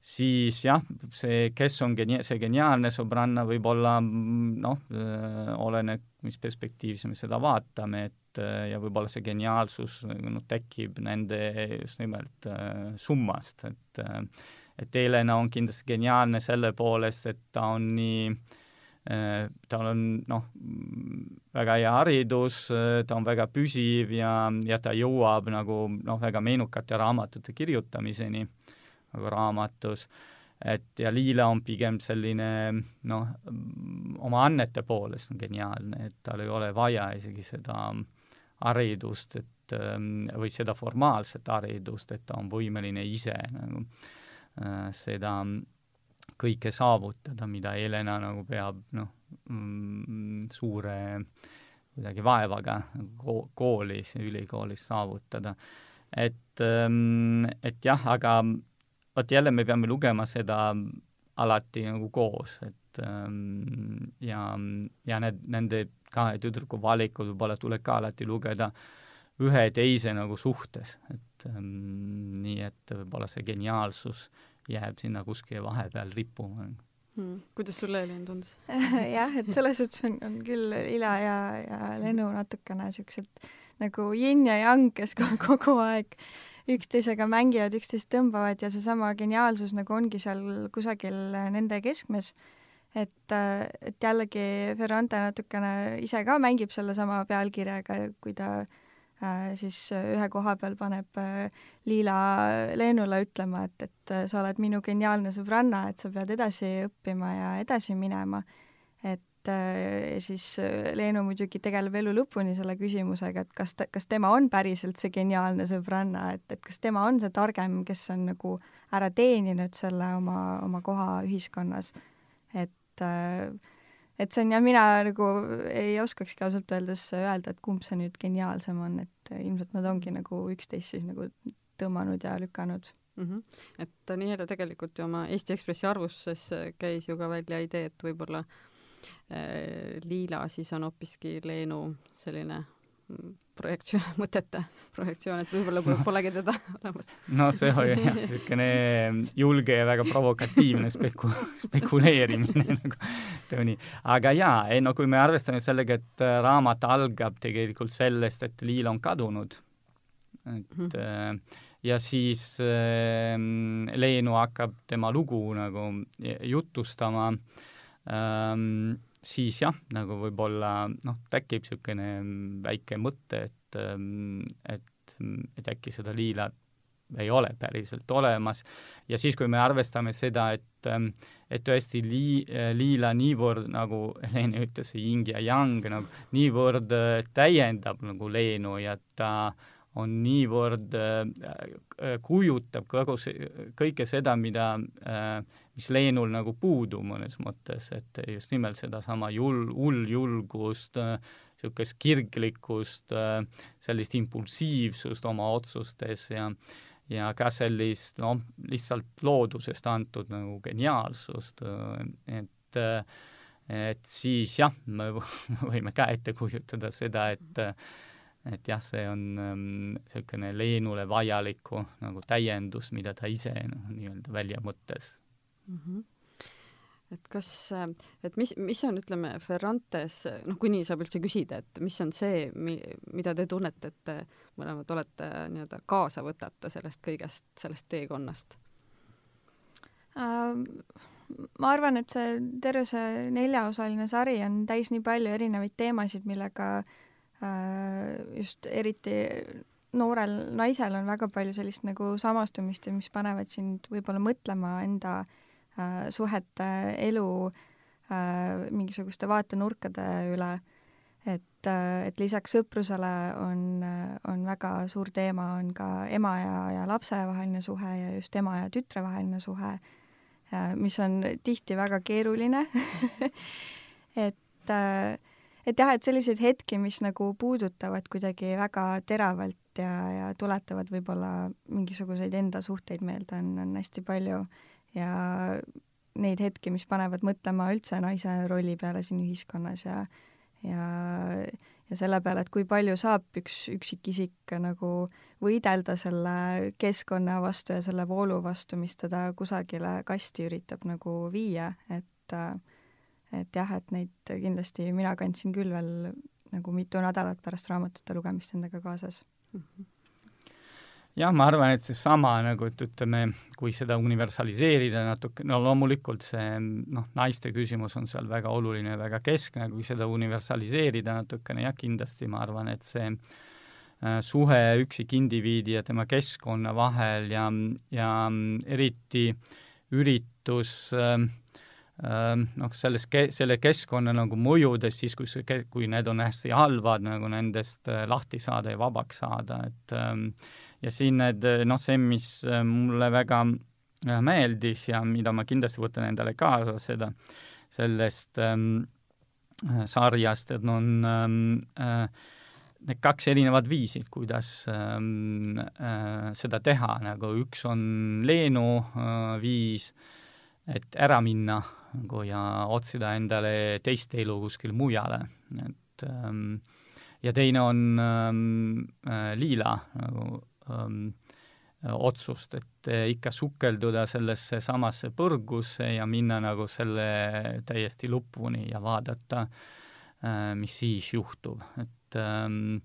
siis jah, see, kes on geni-, see geniaalne sõbranna, võib-olla mm, noh, äh, oleneb, mis perspektiivis me seda vaatame, et äh, ja võib-olla see geniaalsus noh, tekib nende just nimelt äh, summast, et äh, et Helena on kindlasti geniaalne selle poolest, et ta on nii äh, tal on noh, väga hea haridus, ta on väga püsiv ja, ja ta jõuab nagu noh, väga meenukate raamatute kirjutamiseni nagu raamatus, et ja Liila on pigem selline noh, oma annete poolest on geniaalne, et tal ei ole vaja isegi seda haridust, et ähm, või seda formaalset haridust, et ta on võimeline ise nagu Äh, seda kõike saavutada, mida Helena nagu peab noh mm,, suure kuidagi vaevaga ko koolis ja ülikoolis saavutada. et, ähm, et jah, aga vot jälle me peame lugema seda alati nagu koos, et ähm, ja, ja need, nende kahe tüdruku valikud võib-olla tuleb ka alati lugeda ühe teise nagu suhtes, et ähm, nii et võib-olla see geniaalsus jääb sinna kuskile vahepeal rippuma hmm.. kuidas sulle, Helin, tundus? Jah, et selles suhtes on, on küll Ila ja, ja Lenu natukene niisugused nagu yin ja yang, kes kogu aeg üksteisega mängivad, üksteist tõmbavad ja seesama geniaalsus nagu ongi seal kusagil nende keskmes. et, et jällegi Ferrante natukene ise ka mängib sellesama pealkirjaga, kui ta äh, Äh, siis äh, ühe koha peal paneb äh, Liila Leenule ütlema, et, et sa oled minu geniaalne sõbranna, et sa pead edasi õppima ja edasi minema. Et ja siis Leenu muidugi tegeleb elu lõpuni selle küsimusega, et kas ta, kas tema on päriselt see geniaalne sõbranna, et, et kas tema on see targem, kes on nagu ära teeninud selle oma, oma koha ühiskonnas. et äh, et see on jah, mina nagu ei oskakski ausalt öeldes öelda, et kumb see nüüd geniaalsem on, et ilmselt nad ongi nagu üksteist siis nagu tõmmanud ja lükanud mm. -hmm. et nii-öelda tegelikult ju oma Eesti Ekspressi arvustuses käis ju ka välja idee, et võib-olla äh, Liila siis on hoopiski Leenu selline projektsioon, mõtete projektsioon, et võib-olla polegi teda olemas. no see oli jah, niisugune julge ja väga provokatiivne speku-, spekuleerimine nagu nii. aga jaa, ei no kui me arvestame sellega, et äh, raamat algab tegelikult sellest, et Liil on kadunud, et mm -hmm. ja siis äh, Leenu hakkab tema lugu nagu jutustama ähm, siis jah, nagu võib-olla noh, tekib niisugune väike mõte, et, ähm, et, et äkki seda liila ei ole päriselt olemas. Ja siis, kui me arvestame seda, et, ähm, et tõesti lii-, liila niivõrd, nagu Helene ütles, yin ja yang nagu niivõrd äh, täiendab nagu Leenu ja ta on niivõrd äh,, kujutab kogu see, kõike seda, mida äh, mis Leenul nagu puudu mõnes mõttes, et just nimelt sedasama jul-, hulljulgust, niisugust kirglikkust, sellist impulsiivsust oma otsustes ja ja ka sellist noh, lihtsalt loodusest antud nagu geniaalsust, et et siis jah, me võime ka ette kujutada seda, et et jah, see on niisugune ähm, Leenule vajaliku nagu täiendus, mida ta ise noh, nii-öelda välja mõtles mm. -hmm et kas, et mis, mis on, ütleme, Ferrantes, noh, kui nii saab üldse küsida, et mis on see, mi-, mida te tunnete, et te mõlemad olete nii-öelda kaasa võtate sellest kõigest, sellest teekonnast uh,? ma arvan, et see terve see neljaosaline sari on täis nii palju erinevaid teemasid, millega uh, just eriti noorel naisel on väga palju sellist nagu samastumist ja mis panevad sind võib-olla mõtlema enda uh, suhete, elu uh, mingisuguste vaatenurkade üle. et, et lisaks sõprusele on, on väga suur teema, on ka ema ja, ja lapse vaheline suhe ja just ema ja tütre vaheline suhe Äh, mis on tihti väga keeruline et, äh, et jah, et selliseid hetki, mis nagu puudutavad kuidagi väga teravalt ja, ja tuletavad võib-olla mingisuguseid enda suhteid meelde, on, on hästi palju. Ja neid hetki, mis panevad mõtlema üldse naise rolli peale siin ühiskonnas ja ja, ja selle peale, et kui palju saab üks üksikisik nagu võidelda selle keskkonna vastu ja selle voolu vastu, mis teda kusagile kasti üritab nagu viia, et et jah, et neid kindlasti mina kandsin küll veel nagu mitu nädalat pärast raamatute lugemist endaga kaasas mm. -hmm jah, ma arvan, et seesama nagu, et ütleme, kui seda universaliseerida natuke, no loomulikult see noh, naiste küsimus on seal väga oluline väga keskne, kui seda universaliseerida natukene, jah, kindlasti ma arvan, et see äh, suhe üksikindiviidi ja tema keskkonna vahel ja, ja eriti üritus äh, noh, selles ke-, selle keskkonna nagu mõjudes siis, kui see, kui need on hästi halvad, nagu nendest lahti saada ja vabaks saada, et ja siin need, noh, see, mis mulle väga meeldis ja mida ma kindlasti võtan endale kaasa, seda, sellest ähm, äh, sarjast, et on ähm, äh, need kaks erinevat viisi, kuidas ähm, äh, seda teha, nagu üks on Leenu äh, viis, et ära minna nagu ja otsida endale teist elu kuskil mujale, et ähm, ja teine on ähm, äh, Liila nagu ähm, otsust, et äh, ikka sukelduda sellesse samasse põrgusse ja minna nagu selle täiesti lõpuni ja vaadata äh,, mis siis juhtub, et ähm,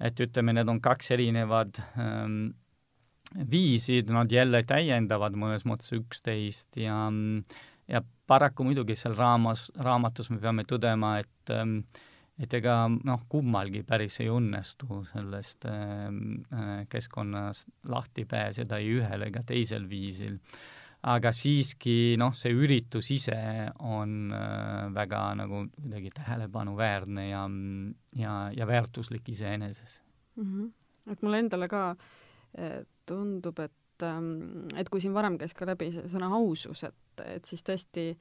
et ütleme, need on kaks erinevad ähm, viisid, nad jälle täiendavad mõnes mõttes üksteist ja ja paraku muidugi seal raamas, raamatus me peame tõdema, et ähm, et ega noh, kummalgi päris ei õnnestu sellest ähm, äh, keskkonnas lahti pääseda ei ühel ega teisel viisil. aga siiski noh, see üritus ise on äh, väga nagu kuidagi tähelepanuväärne ja, ja, ja väärtuslik iseeneses mm. -hmm. et mulle endale ka äh, tundub, et ähm, et kui siin varem käis ka läbi see sõna ausus, et, et siis tõesti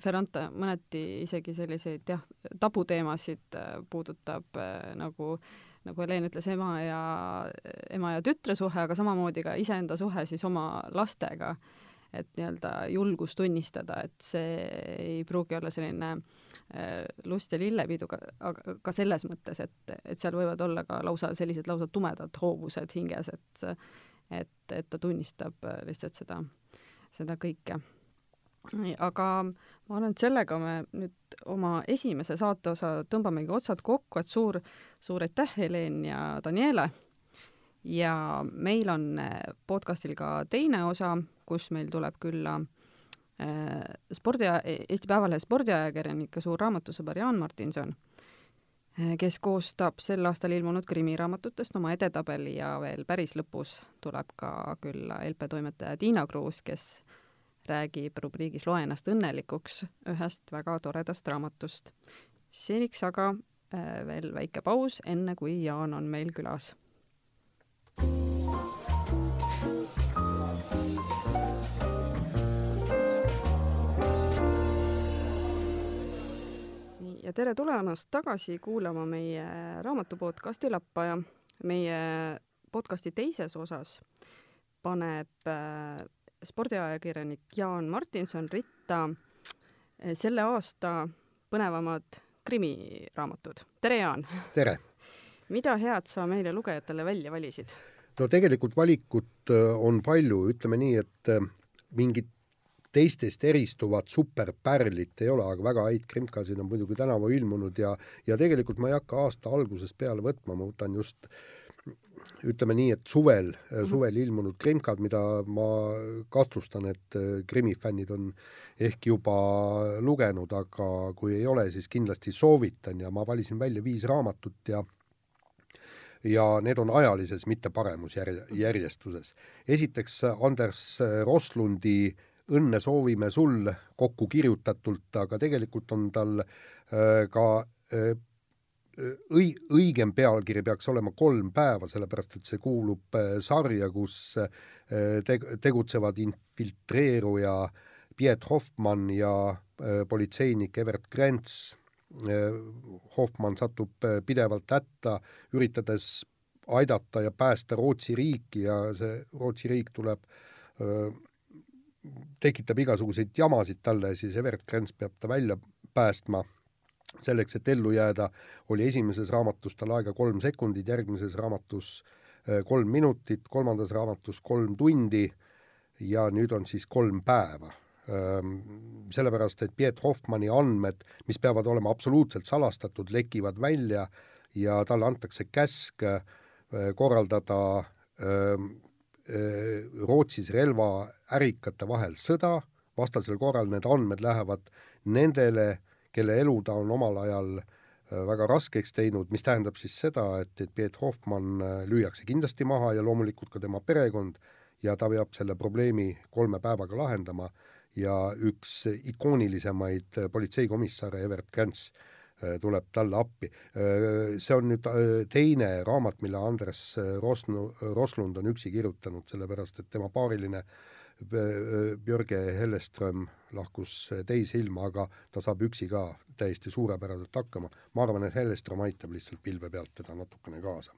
Ferrante mõneti isegi selliseid jah, tabuteemasid äh, puudutab äh, nagu nagu Helen ütles, ema ja, ema ja tütre suhe, aga samamoodi ka iseenda suhe siis oma lastega. et nii-öelda julgus tunnistada, et see ei pruugi olla selline äh, lust ja lillepidu, aga ka selles mõttes, et, et seal võivad olla ka lausa sellised lausa tumedad hoovused hinges, et et, et ta tunnistab lihtsalt seda, seda kõike aga ma arvan, et sellega me nüüd oma esimese saateosa tõmbamegi otsad kokku, et suur, suur aitäh, Helen ja Daniele! ja meil on eh, podcastil ka teine osa, kus meil tuleb külla äh, spordi, Eesti Päevalehe spordiajakirjanik ja suur raamatusõber Jaan Martinson, kes koostab sel aastal ilmunud krimiraamatutest oma edetabeli ja veel päris lõpus tuleb ka külla LP toimetaja Tiina Kruus, kes räägib rubriigis Loe ennast õnnelikuks ühest väga toredast raamatust. seniks aga äh, veel väike paus, enne kui Jaan on meil külas. nii, ja tere tulemast tagasi kuulama meie raamatu podcasti Lappaja. meie podcasti teises osas paneb äh, spordiajakirjanik Jaan Martinson ritta eh, selle aasta põnevamad krimiraamatud. tere, Jaan! tere! mida head sa meile lugejatele välja valisid? no tegelikult valikut äh, on palju, ütleme nii, et äh, mingit teistest eristuvat superpärlit ei ole, aga väga häid krimkasid on muidugi tänavu ilmunud ja, ja tegelikult ma ei hakka aasta algusest peale võtma, ma võtan just ütleme nii, et suvel -hmm. suvel ilmunud krimkad, mida ma kahtlustan, et Krimmi fännid on ehk juba lugenud, aga kui ei ole, siis kindlasti soovitan ja ma valisin välja viis raamatut ja ja need on ajalises, mitte paremusjärjestuses. esiteks Anders Roslundi Õnne soovime sul kokku kirjutatult, aga tegelikult on tal äh, ka äh, õi-, õigem pealkiri peaks olema Kolm päeva, sellepärast et see kuulub äh, sarja, kus teg-, tegutsevad infiltreeruja Piet Hoffmann ja politseinik Evert Krents. Hoffmann satub äh, pidevalt hätta, üritades aidata ja päästa Rootsi riiki ja see Rootsi riik tuleb, tekitab igasuguseid jamasid talle, siis Evert Krens peab ta välja päästma. selleks, et ellu jääda, oli esimeses raamatus tal aega kolm sekundit, järgmises raamatus kolm minutit, kolmandas raamatus kolm tundi ja nüüd on siis kolm päeva sellepärast, et Piet Hoffmanni andmed, mis peavad olema absoluutselt salastatud, lekivad välja ja talle antakse käsk korraldada Rootsis relvaärikate vahel sõda, vastasel korral need andmed lähevad nendele, kelle elu ta on omal ajal väga raskeks teinud, mis tähendab siis seda, et, et Piet Hoffmann lüüakse kindlasti maha ja loomulikult ka tema perekond ja ta peab selle probleemi kolme päevaga lahendama ja üks ikoonilisemaid politseikomissare Evert Krants äh, tuleb talle appi. Äh, see on nüüd äh, teine raamat, mille Andres Rosnu, Roslund on üksi kirjutanud, sellepärast et tema paariline Björge Helleström lahkus teise ilma, aga ta saab üksi ka täiesti suurepäraselt hakkama. ma arvan, et Helleström aitab lihtsalt pilve pealt teda natukene kaasa.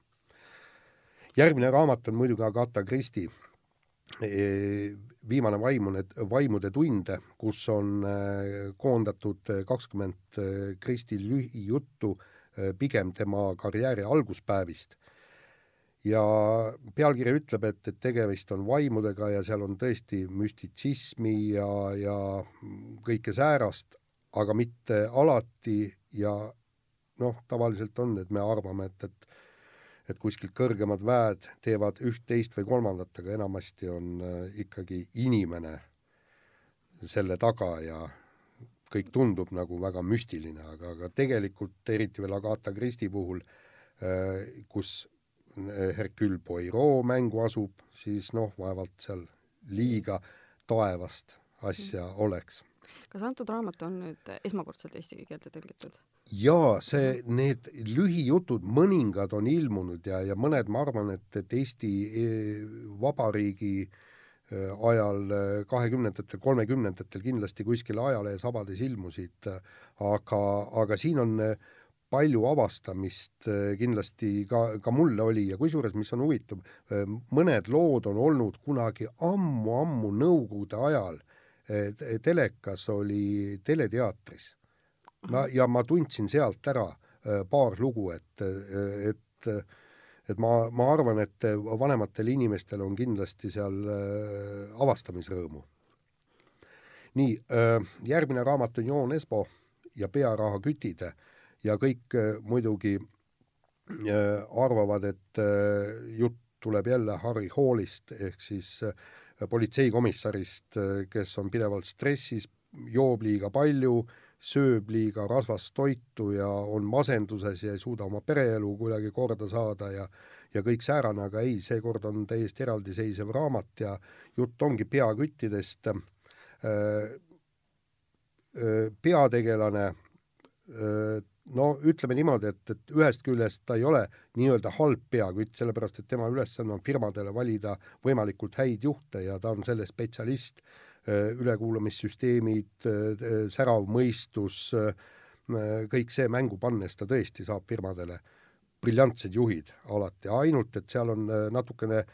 järgmine raamat on muidugi Agatha Christie viimane vaimune, vaimude tunde, kus on äh, koondatud äh, kakskümmend äh, Kristi lühijuttu pigem tema karjääri alguspäevist. ja pealkiri ütleb, et, et tegemist on vaimudega ja seal on tõesti müstitsismi ja, ja kõike säärast, aga mitte alati ja noh, tavaliselt on, et me arvame, et, et et kuskilt kõrgemad väed teevad üht, teist või kolmandat, aga enamasti on äh, ikkagi inimene selle taga ja kõik tundub nagu väga müstiline, aga, aga tegelikult eriti veel Agatha Christie puhul, äh, kus äh, Hercule Poirot mängu asub, siis noh, vaevalt seal liiga taevast asja oleks. kas antud raamat on nüüd esmakordselt eesti keelde tõlgitud? Jaa, see, need lühijutud, mõningad on ilmunud ja, ja mõned, ma arvan, et, et Eesti e, Vabariigi e, ajal e, kahekümnendatel, kolmekümnendatel kindlasti kuskil ajalehes ilmusid, aga, aga siin on palju avastamist kindlasti ka, ka mulle oli ja kusjuures, mis on huvitav, mõned lood on olnud kunagi ammu-ammu Nõukogude ajal telekas oli teleteatris ma, ja ma tundsin sealt ära äh, paar lugu, et, et et ma, ma arvan, et vanematel inimestel on kindlasti seal äh, avastamisrõõmu. nii, äh, järgmine raamat on Joon Espo ja Pearahakütid ja kõik muidugi arvavad, et jutt tuleb jälle Harry Hallist ehk siis politseikomissarist, kes on pidevalt stressis, joob liiga palju sööb liiga rasvast toitu ja on masenduses ja ei suuda oma pereelu kuidagi korda saada ja ja kõik säärane, aga ei, seekord on täiesti eraldiseisev raamat ja jutt ongi peaküttidest. peategelane, no ütleme niimoodi, et, et ühest küljest ta ei ole nii-öelda halb peakütt, sellepärast et tema ülesanne on firmadele valida võimalikult häid juhte ja ta on selle spetsialist Äh, ülekuulamissüsteemid, äh, särav mõistus, äh, kõik see mängu pannes ta tõesti saab firmadele briljantsed juhid alati, ainult et seal on natukene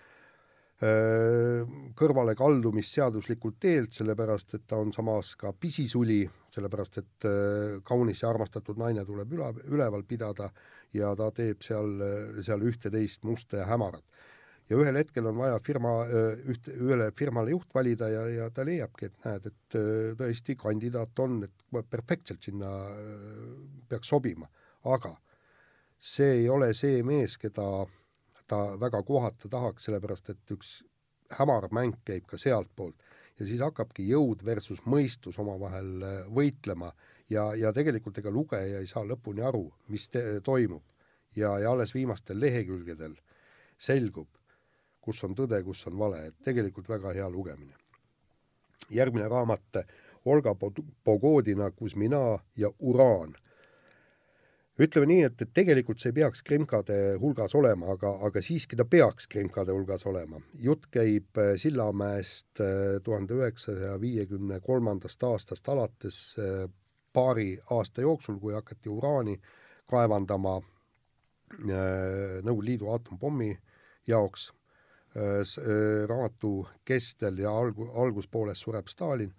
kõrvalekaldumist seaduslikult teelt, sellepärast et ta on samas ka pisisuli, sellepärast et äh, kaunis ja armastatud naine tuleb üle, üleval pidada ja ta teeb seal, seal ühte-teist musta ja hämarat. Ja ühel hetkel on vaja firma, üht, ühele firmale juht valida ja, ja ta leiabki, et näed, et tõesti kandidaat on, et perfektselt sinna peaks sobima, aga see ei ole see mees, keda ta väga kohata tahaks, sellepärast et üks hämar mäng käib ka sealtpoolt. Ja siis hakkabki jõud versus mõistus omavahel võitlema. Ja, ja tegelikult ega lugeja ei saa lõpuni aru, mis te, toimub. ja, ja alles viimastel lehekülgedel selgub, kus on tõde, kus on vale, et tegelikult väga hea lugemine. järgmine raamat Olga Pogodina Kuzmina ja Uraan ütleme nii, et, et tegelikult see ei peaks krimkade hulgas olema, aga, aga siiski ta peaks krimkade hulgas olema. jutt käib äh, Sillamäest äh, tuhande üheksasaja viiekümne kolmandast aastast alates äh, paari aasta jooksul, kui hakati uraani kaevandama Nõukogude Liidu aatomapommi jaoks. Raamatu kestel ja algu-, alguspooles sureb Stalin.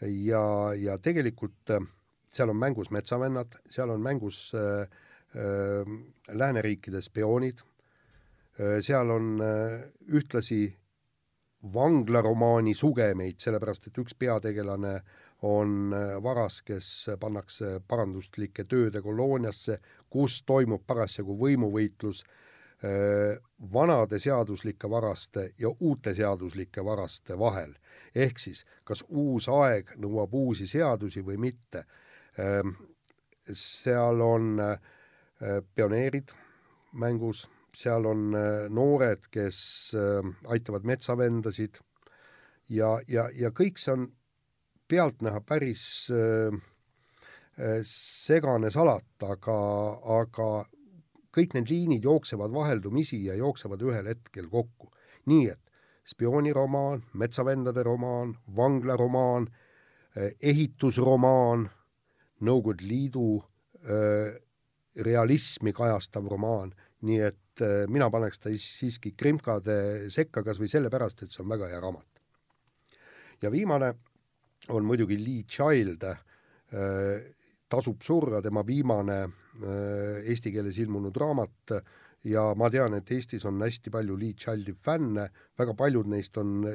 Ja, ja tegelikult äh, seal on mängus metsavennad, seal on mängus äh, äh, lääneriikide spioonid äh,, seal on äh, ühtlasi vanglaromaani sugemeid, sellepärast et üks peategelane on äh, varas, kes pannakse paranduslike tööde kolooniasse, kus toimub parasjagu võimuvõitlus äh, vanade seaduslike varaste ja uute seaduslike varaste vahel. ehk siis, kas uus aeg nõuab uusi seadusi või mitte seal on pioneerid mängus, seal on noored, kes aitavad metsavendasid ja, ja, ja kõik see on pealtnäha päris segane salat, aga, aga kõik need liinid jooksevad vaheldumisi ja jooksevad ühel hetkel kokku. nii et spiooniromaan, metsavendade romaan, vanglaromaan, ehitusromaan Nõukogude Liidu äh, realismi kajastav romaan, nii et äh, mina paneks ta siiski krimkade sekka kas või sellepärast, et see on väga hea raamat. ja viimane on muidugi Lee Child Tasub surra, tema viimane eesti keeles ilmunud raamat äh, ja ma tean, et Eestis on hästi palju Lee Childi fänne, väga paljud neist on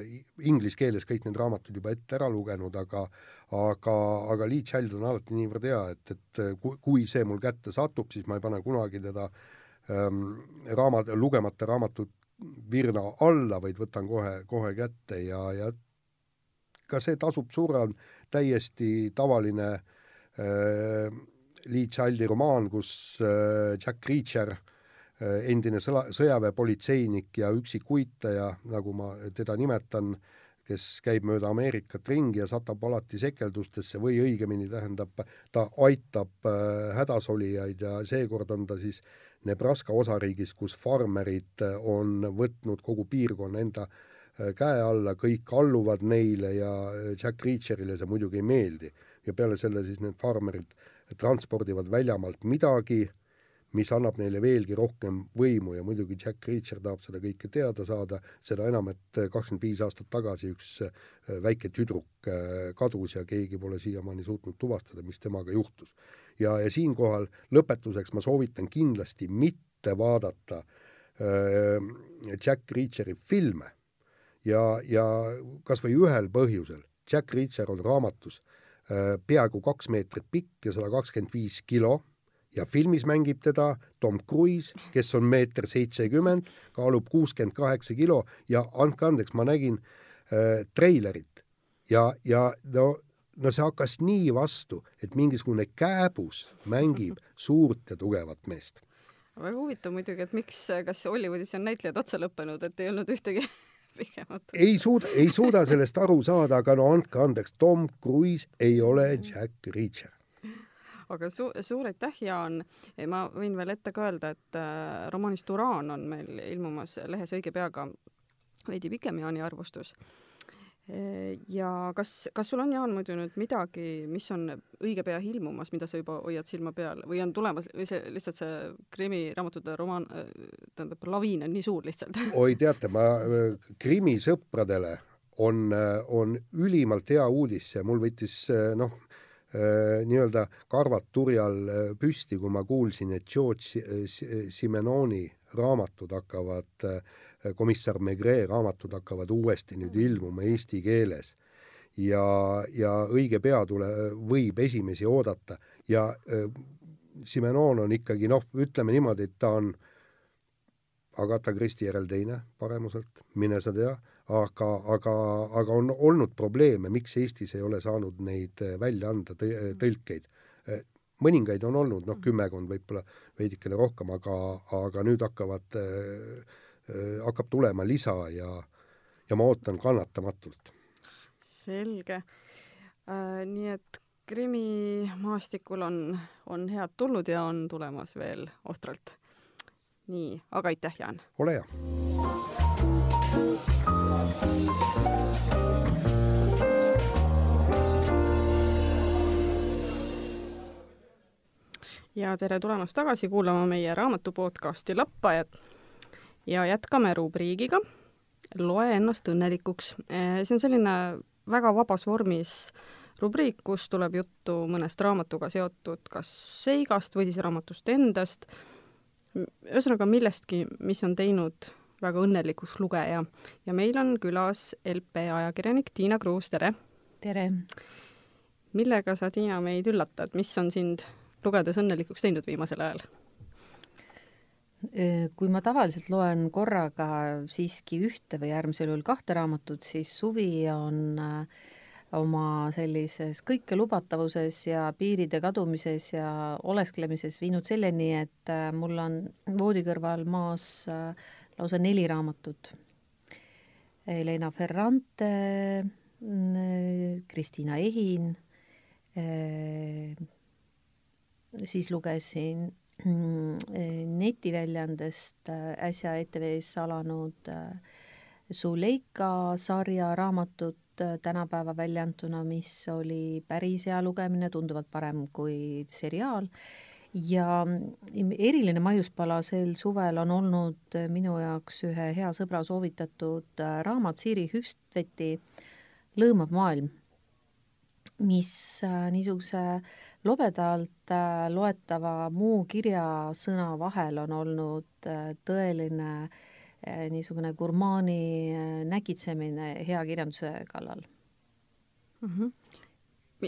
inglise keeles kõik need raamatud juba ette ära lugenud, aga aga, aga Lee Child on alati niivõrd hea, et, et kui see mul kätte satub, siis ma ei pane kunagi teda ähm, raamat, lugemata raamatut virna alla, vaid võtan kohe, kohe kätte ja, ja ka see Tasub surra on täiesti tavaline äh, Lee Childi romaan, kus äh, Jack Reacher äh, Äh, endine sõla, sõjaväepolitseinik ja üksikuitaja, nagu ma teda nimetan, kes käib mööda Ameerikat ringi ja satab alati sekeldustesse või õigemini tähendab, ta aitab äh, hädasolijaid ja seekord on ta siis Nebraska osariigis, kus farmerid äh, on võtnud kogu piirkonna enda käe alla, kõik alluvad neile ja Jack Reacherile see muidugi ei meeldi. ja peale selle siis need farmerid transpordivad väljamaalt midagi mis annab neile veelgi rohkem võimu. Ja muidugi Jack Reacher tahab seda kõike teada saada, seda enam, et kakskümmend viis aastat tagasi üks äh, väike tüdruk äh, kadus ja keegi pole siiamaani suutnud tuvastada, mis temaga juhtus. ja, ja siinkohal lõpetuseks ma soovitan kindlasti mitte vaadata äh, Jack Reacheri filme. Ja, ja kas või ühel põhjusel, Jack Reacher on raamatus äh, peaaegu kaks meetrit pikk ja sada kakskümmend viis kilo. Ja filmis mängib teda Tom Cruise, kes on meeter seitsekümmend, kaalub kuuskümmend kaheksa kilo. Ja andke andeks, ma nägin äh, treilerit. Ja, ja no, no see hakkas nii vastu, et mingisugune kääbus mängib suurt ja tugevat meest. väga huvitav muidugi, et miks, kas Hollywoodis on näitlejad otsa lõppenud, et ei olnud ühtegi pikemat? ei suuda, ei suuda sellest aru saada, aga no andke andeks, Tom Cruise ei ole Jack Reacher aga su-, suur aitäh, Jaan. ma võin veel ette ka öelda, et äh, romaanist Uraan on meil ilmumas lehes õige peaga veidi pikem Jaani arvustus. Ja kas, kas sul on, Jaan, muidu nüüd midagi, mis on õige pea ilmumas, mida sa juba hoiad silma peal või on tulemas või see lihtsalt see krimiraamatute romaan, tähendab, laviin on nii suur lihtsalt? oi, teate, ma krimisõpradele on, on ülimalt hea uudis mul võttis noh, nii-öelda karvad turjal püsti, kui ma kuulsin, et George Simenoni raamatud hakkavad, komissar Megre raamatud hakkavad uuesti nüüd ilmuma eesti keeles. Ja, ja õige pea tule, võib esimesi oodata ja äh, Simenon on ikkagi noh, ütleme niimoodi, et ta on Agatha Christie järel teine paremuselt, mine sa tea, aga, aga, aga on olnud probleeme, miks Eestis ei ole saanud neid välja anda tõlkeid. mõningaid on olnud, noh, kümmekond võib-olla veidikene rohkem, aga, aga nüüd hakkavad äh,, hakkab tulema lisa ja, ja ma ootan kannatamatult. selge äh,. nii et krimimaastikul on, on head tulnud ja on tulemas veel ohtralt. nii, aga aitäh, Jaan! ole hea! ja tere tulemast tagasi kuulama meie raamatu podcasti Lappajad ja jätkame rubriigiga Loe ennast õnnelikuks. see on selline väga vabas vormis rubriik, kus tuleb juttu mõnest raamatuga seotud kas seigast või siis raamatust endast, ühesõnaga millestki, mis on teinud väga õnnelikuks lugeja ja meil on külas LP ajakirjanik Tiina Kruus, tere! tere! millega sa, Tiina, meid üllatad, mis on sind lugedes õnnelikuks teinud viimasel ajal? Kui ma tavaliselt loen korraga siiski ühte või äärmisel juhul kahte raamatut, siis suvi on äh, oma sellises kõikelubattavuses ja piiride kadumises ja olesklemises viinud selleni, et äh, mul on voodi kõrval maas äh, lausa neli raamatut. Helena Ferrante, Kristiina Ehin, äh, siis lugesin netiväljaandest äsja ETV-s alanud Zuleika sarja raamatut, Äh, tänapäeva välja antuna, mis oli päris hea lugemine, tunduvalt parem kui seriaal. ja mm, eriline maiuspala sel suvel on olnud äh, minu jaoks ühe hea sõbra soovitatud äh, raamat Siiri Hüstveti Lõõmav maailm, mis niisuguse lobedalt loetava muu kirjasõna vahel on olnud tõeline äh, niisugune gurmaani nägitsemine hea kirjanduse kallal mm. -hmm.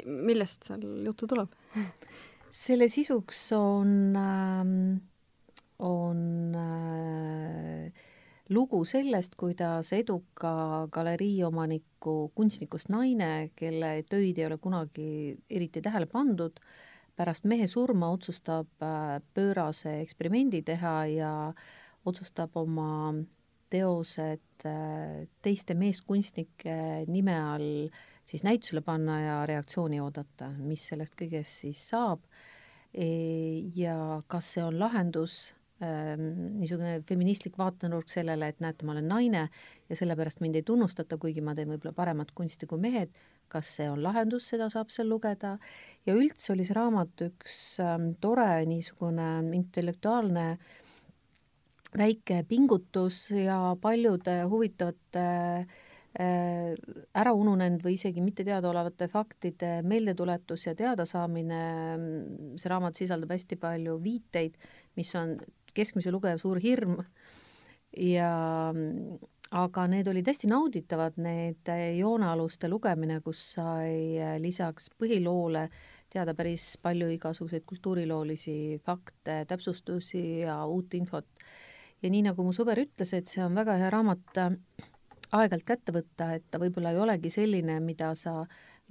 millest seal juttu tuleb selle sisuks on äh,, on äh, lugu sellest, kuidas eduka galeriiomaniku kunstnikust naine, kelle töid ei ole kunagi eriti tähele pandud, pärast mehe surma otsustab äh, pöörase eksperimendi teha ja otsustab oma teosed äh, teiste meeskunstnike nime all siis näitusele panna ja reaktsiooni oodata, mis sellest kõigest siis saab. E, ja kas see on lahendus, niisugune feministlik vaatenurk sellele, et näete, ma olen naine ja sellepärast mind ei tunnustata, kuigi ma teen võib-olla paremat kunsti kui mehed, kas see on lahendus, seda saab seal lugeda, ja üldse oli see raamat üks ähm, tore niisugune intellektuaalne väike pingutus ja paljude huvitavate äh, ära ununenud või isegi mitte teadaolevate faktide meeldetuletus ja teadasaamine, see raamat sisaldab hästi palju viiteid, mis on keskmise lugeja suur hirm. Ja aga need olid hästi nauditavad, need joonealuste lugemine, kus sai lisaks põhiloole teada päris palju igasuguseid kultuuriloolisi fakte, täpsustusi ja uut infot. Ja nii, nagu mu sõber ütles, et see on väga hea raamat aeg-ajalt kätte võtta, et ta võib-olla ei olegi selline, mida sa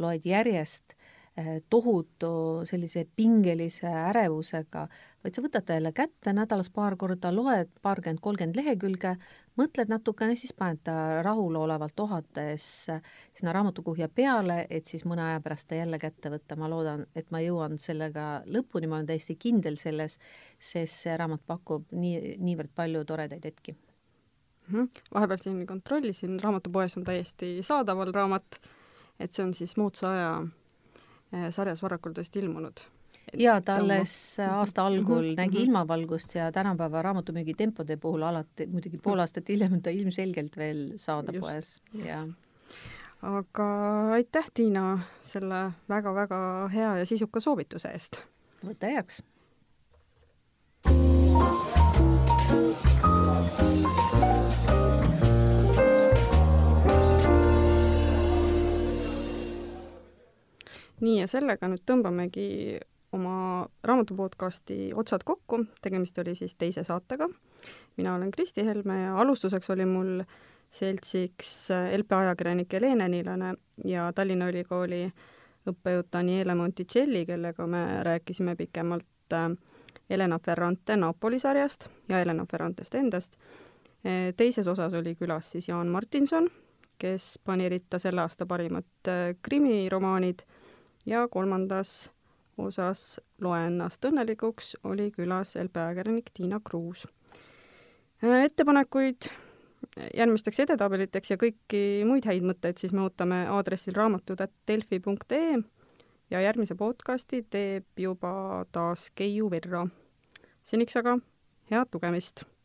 loed järjest äh, tohutu sellise pingelise ärevusega, vaid sa võtad ta jälle kätte nädalas paar korda, loed paarkümmend, kolmkümmend lehekülge, mõtled natukene, siis paned ta rahulolevalt ohates sinna raamatukuhja peale, et siis mõne aja pärast ta jälle kätte võtta. ma loodan, et ma jõuan sellega lõpuni, ma olen täiesti kindel selles, sest see raamat pakub nii, niivõrd palju toredaid hetki mm. -hmm. vahepeal siin kontrollisin, raamatupoes on täiesti saadaval raamat, et see on siis moodsa aja eh, sarjas Varrakul tõesti ilmunud jaa, ta alles aasta algul mm -hmm. nägi mhm. ilmavalgust ja tänapäeva raamatumüügi tempode puhul alati, muidugi pool aastat hiljem on ta ilmselgelt veel saada Just. poes, jaa. aga aitäh, Tiina, selle väga-väga hea ja sisuka soovituse eest! võta heaks! nii, ja sellega nüüd tõmbamegi oma raamatupodcasti otsad kokku, tegemist oli siis teise saatega. mina olen Kristi Helme ja alustuseks oli mul seltsiks LP ajakirjanik Helene Nilane ja Tallinna Ülikooli õppejõud Daniele Monticelli, kellega me rääkisime pikemalt äh, Helena Ferrante Napoli sarjast ja Helena Ferrantest endast. Äh, teises osas oli külas siis Jaan Martinson, kes pani ritta selle aasta parimad äh, krimiromaanid ja kolmandas osas Loe ennast õnnelikuks oli külas LP ajakirjanik Tiina Kruus. ettepanekuid järgmisteks edetabeliteks ja kõiki muid häid mõtteid siis me ootame aadressil raamatud.delfi.ee ja järgmise podcasti teeb juba taas Keiu Virro. seniks aga head lugemist!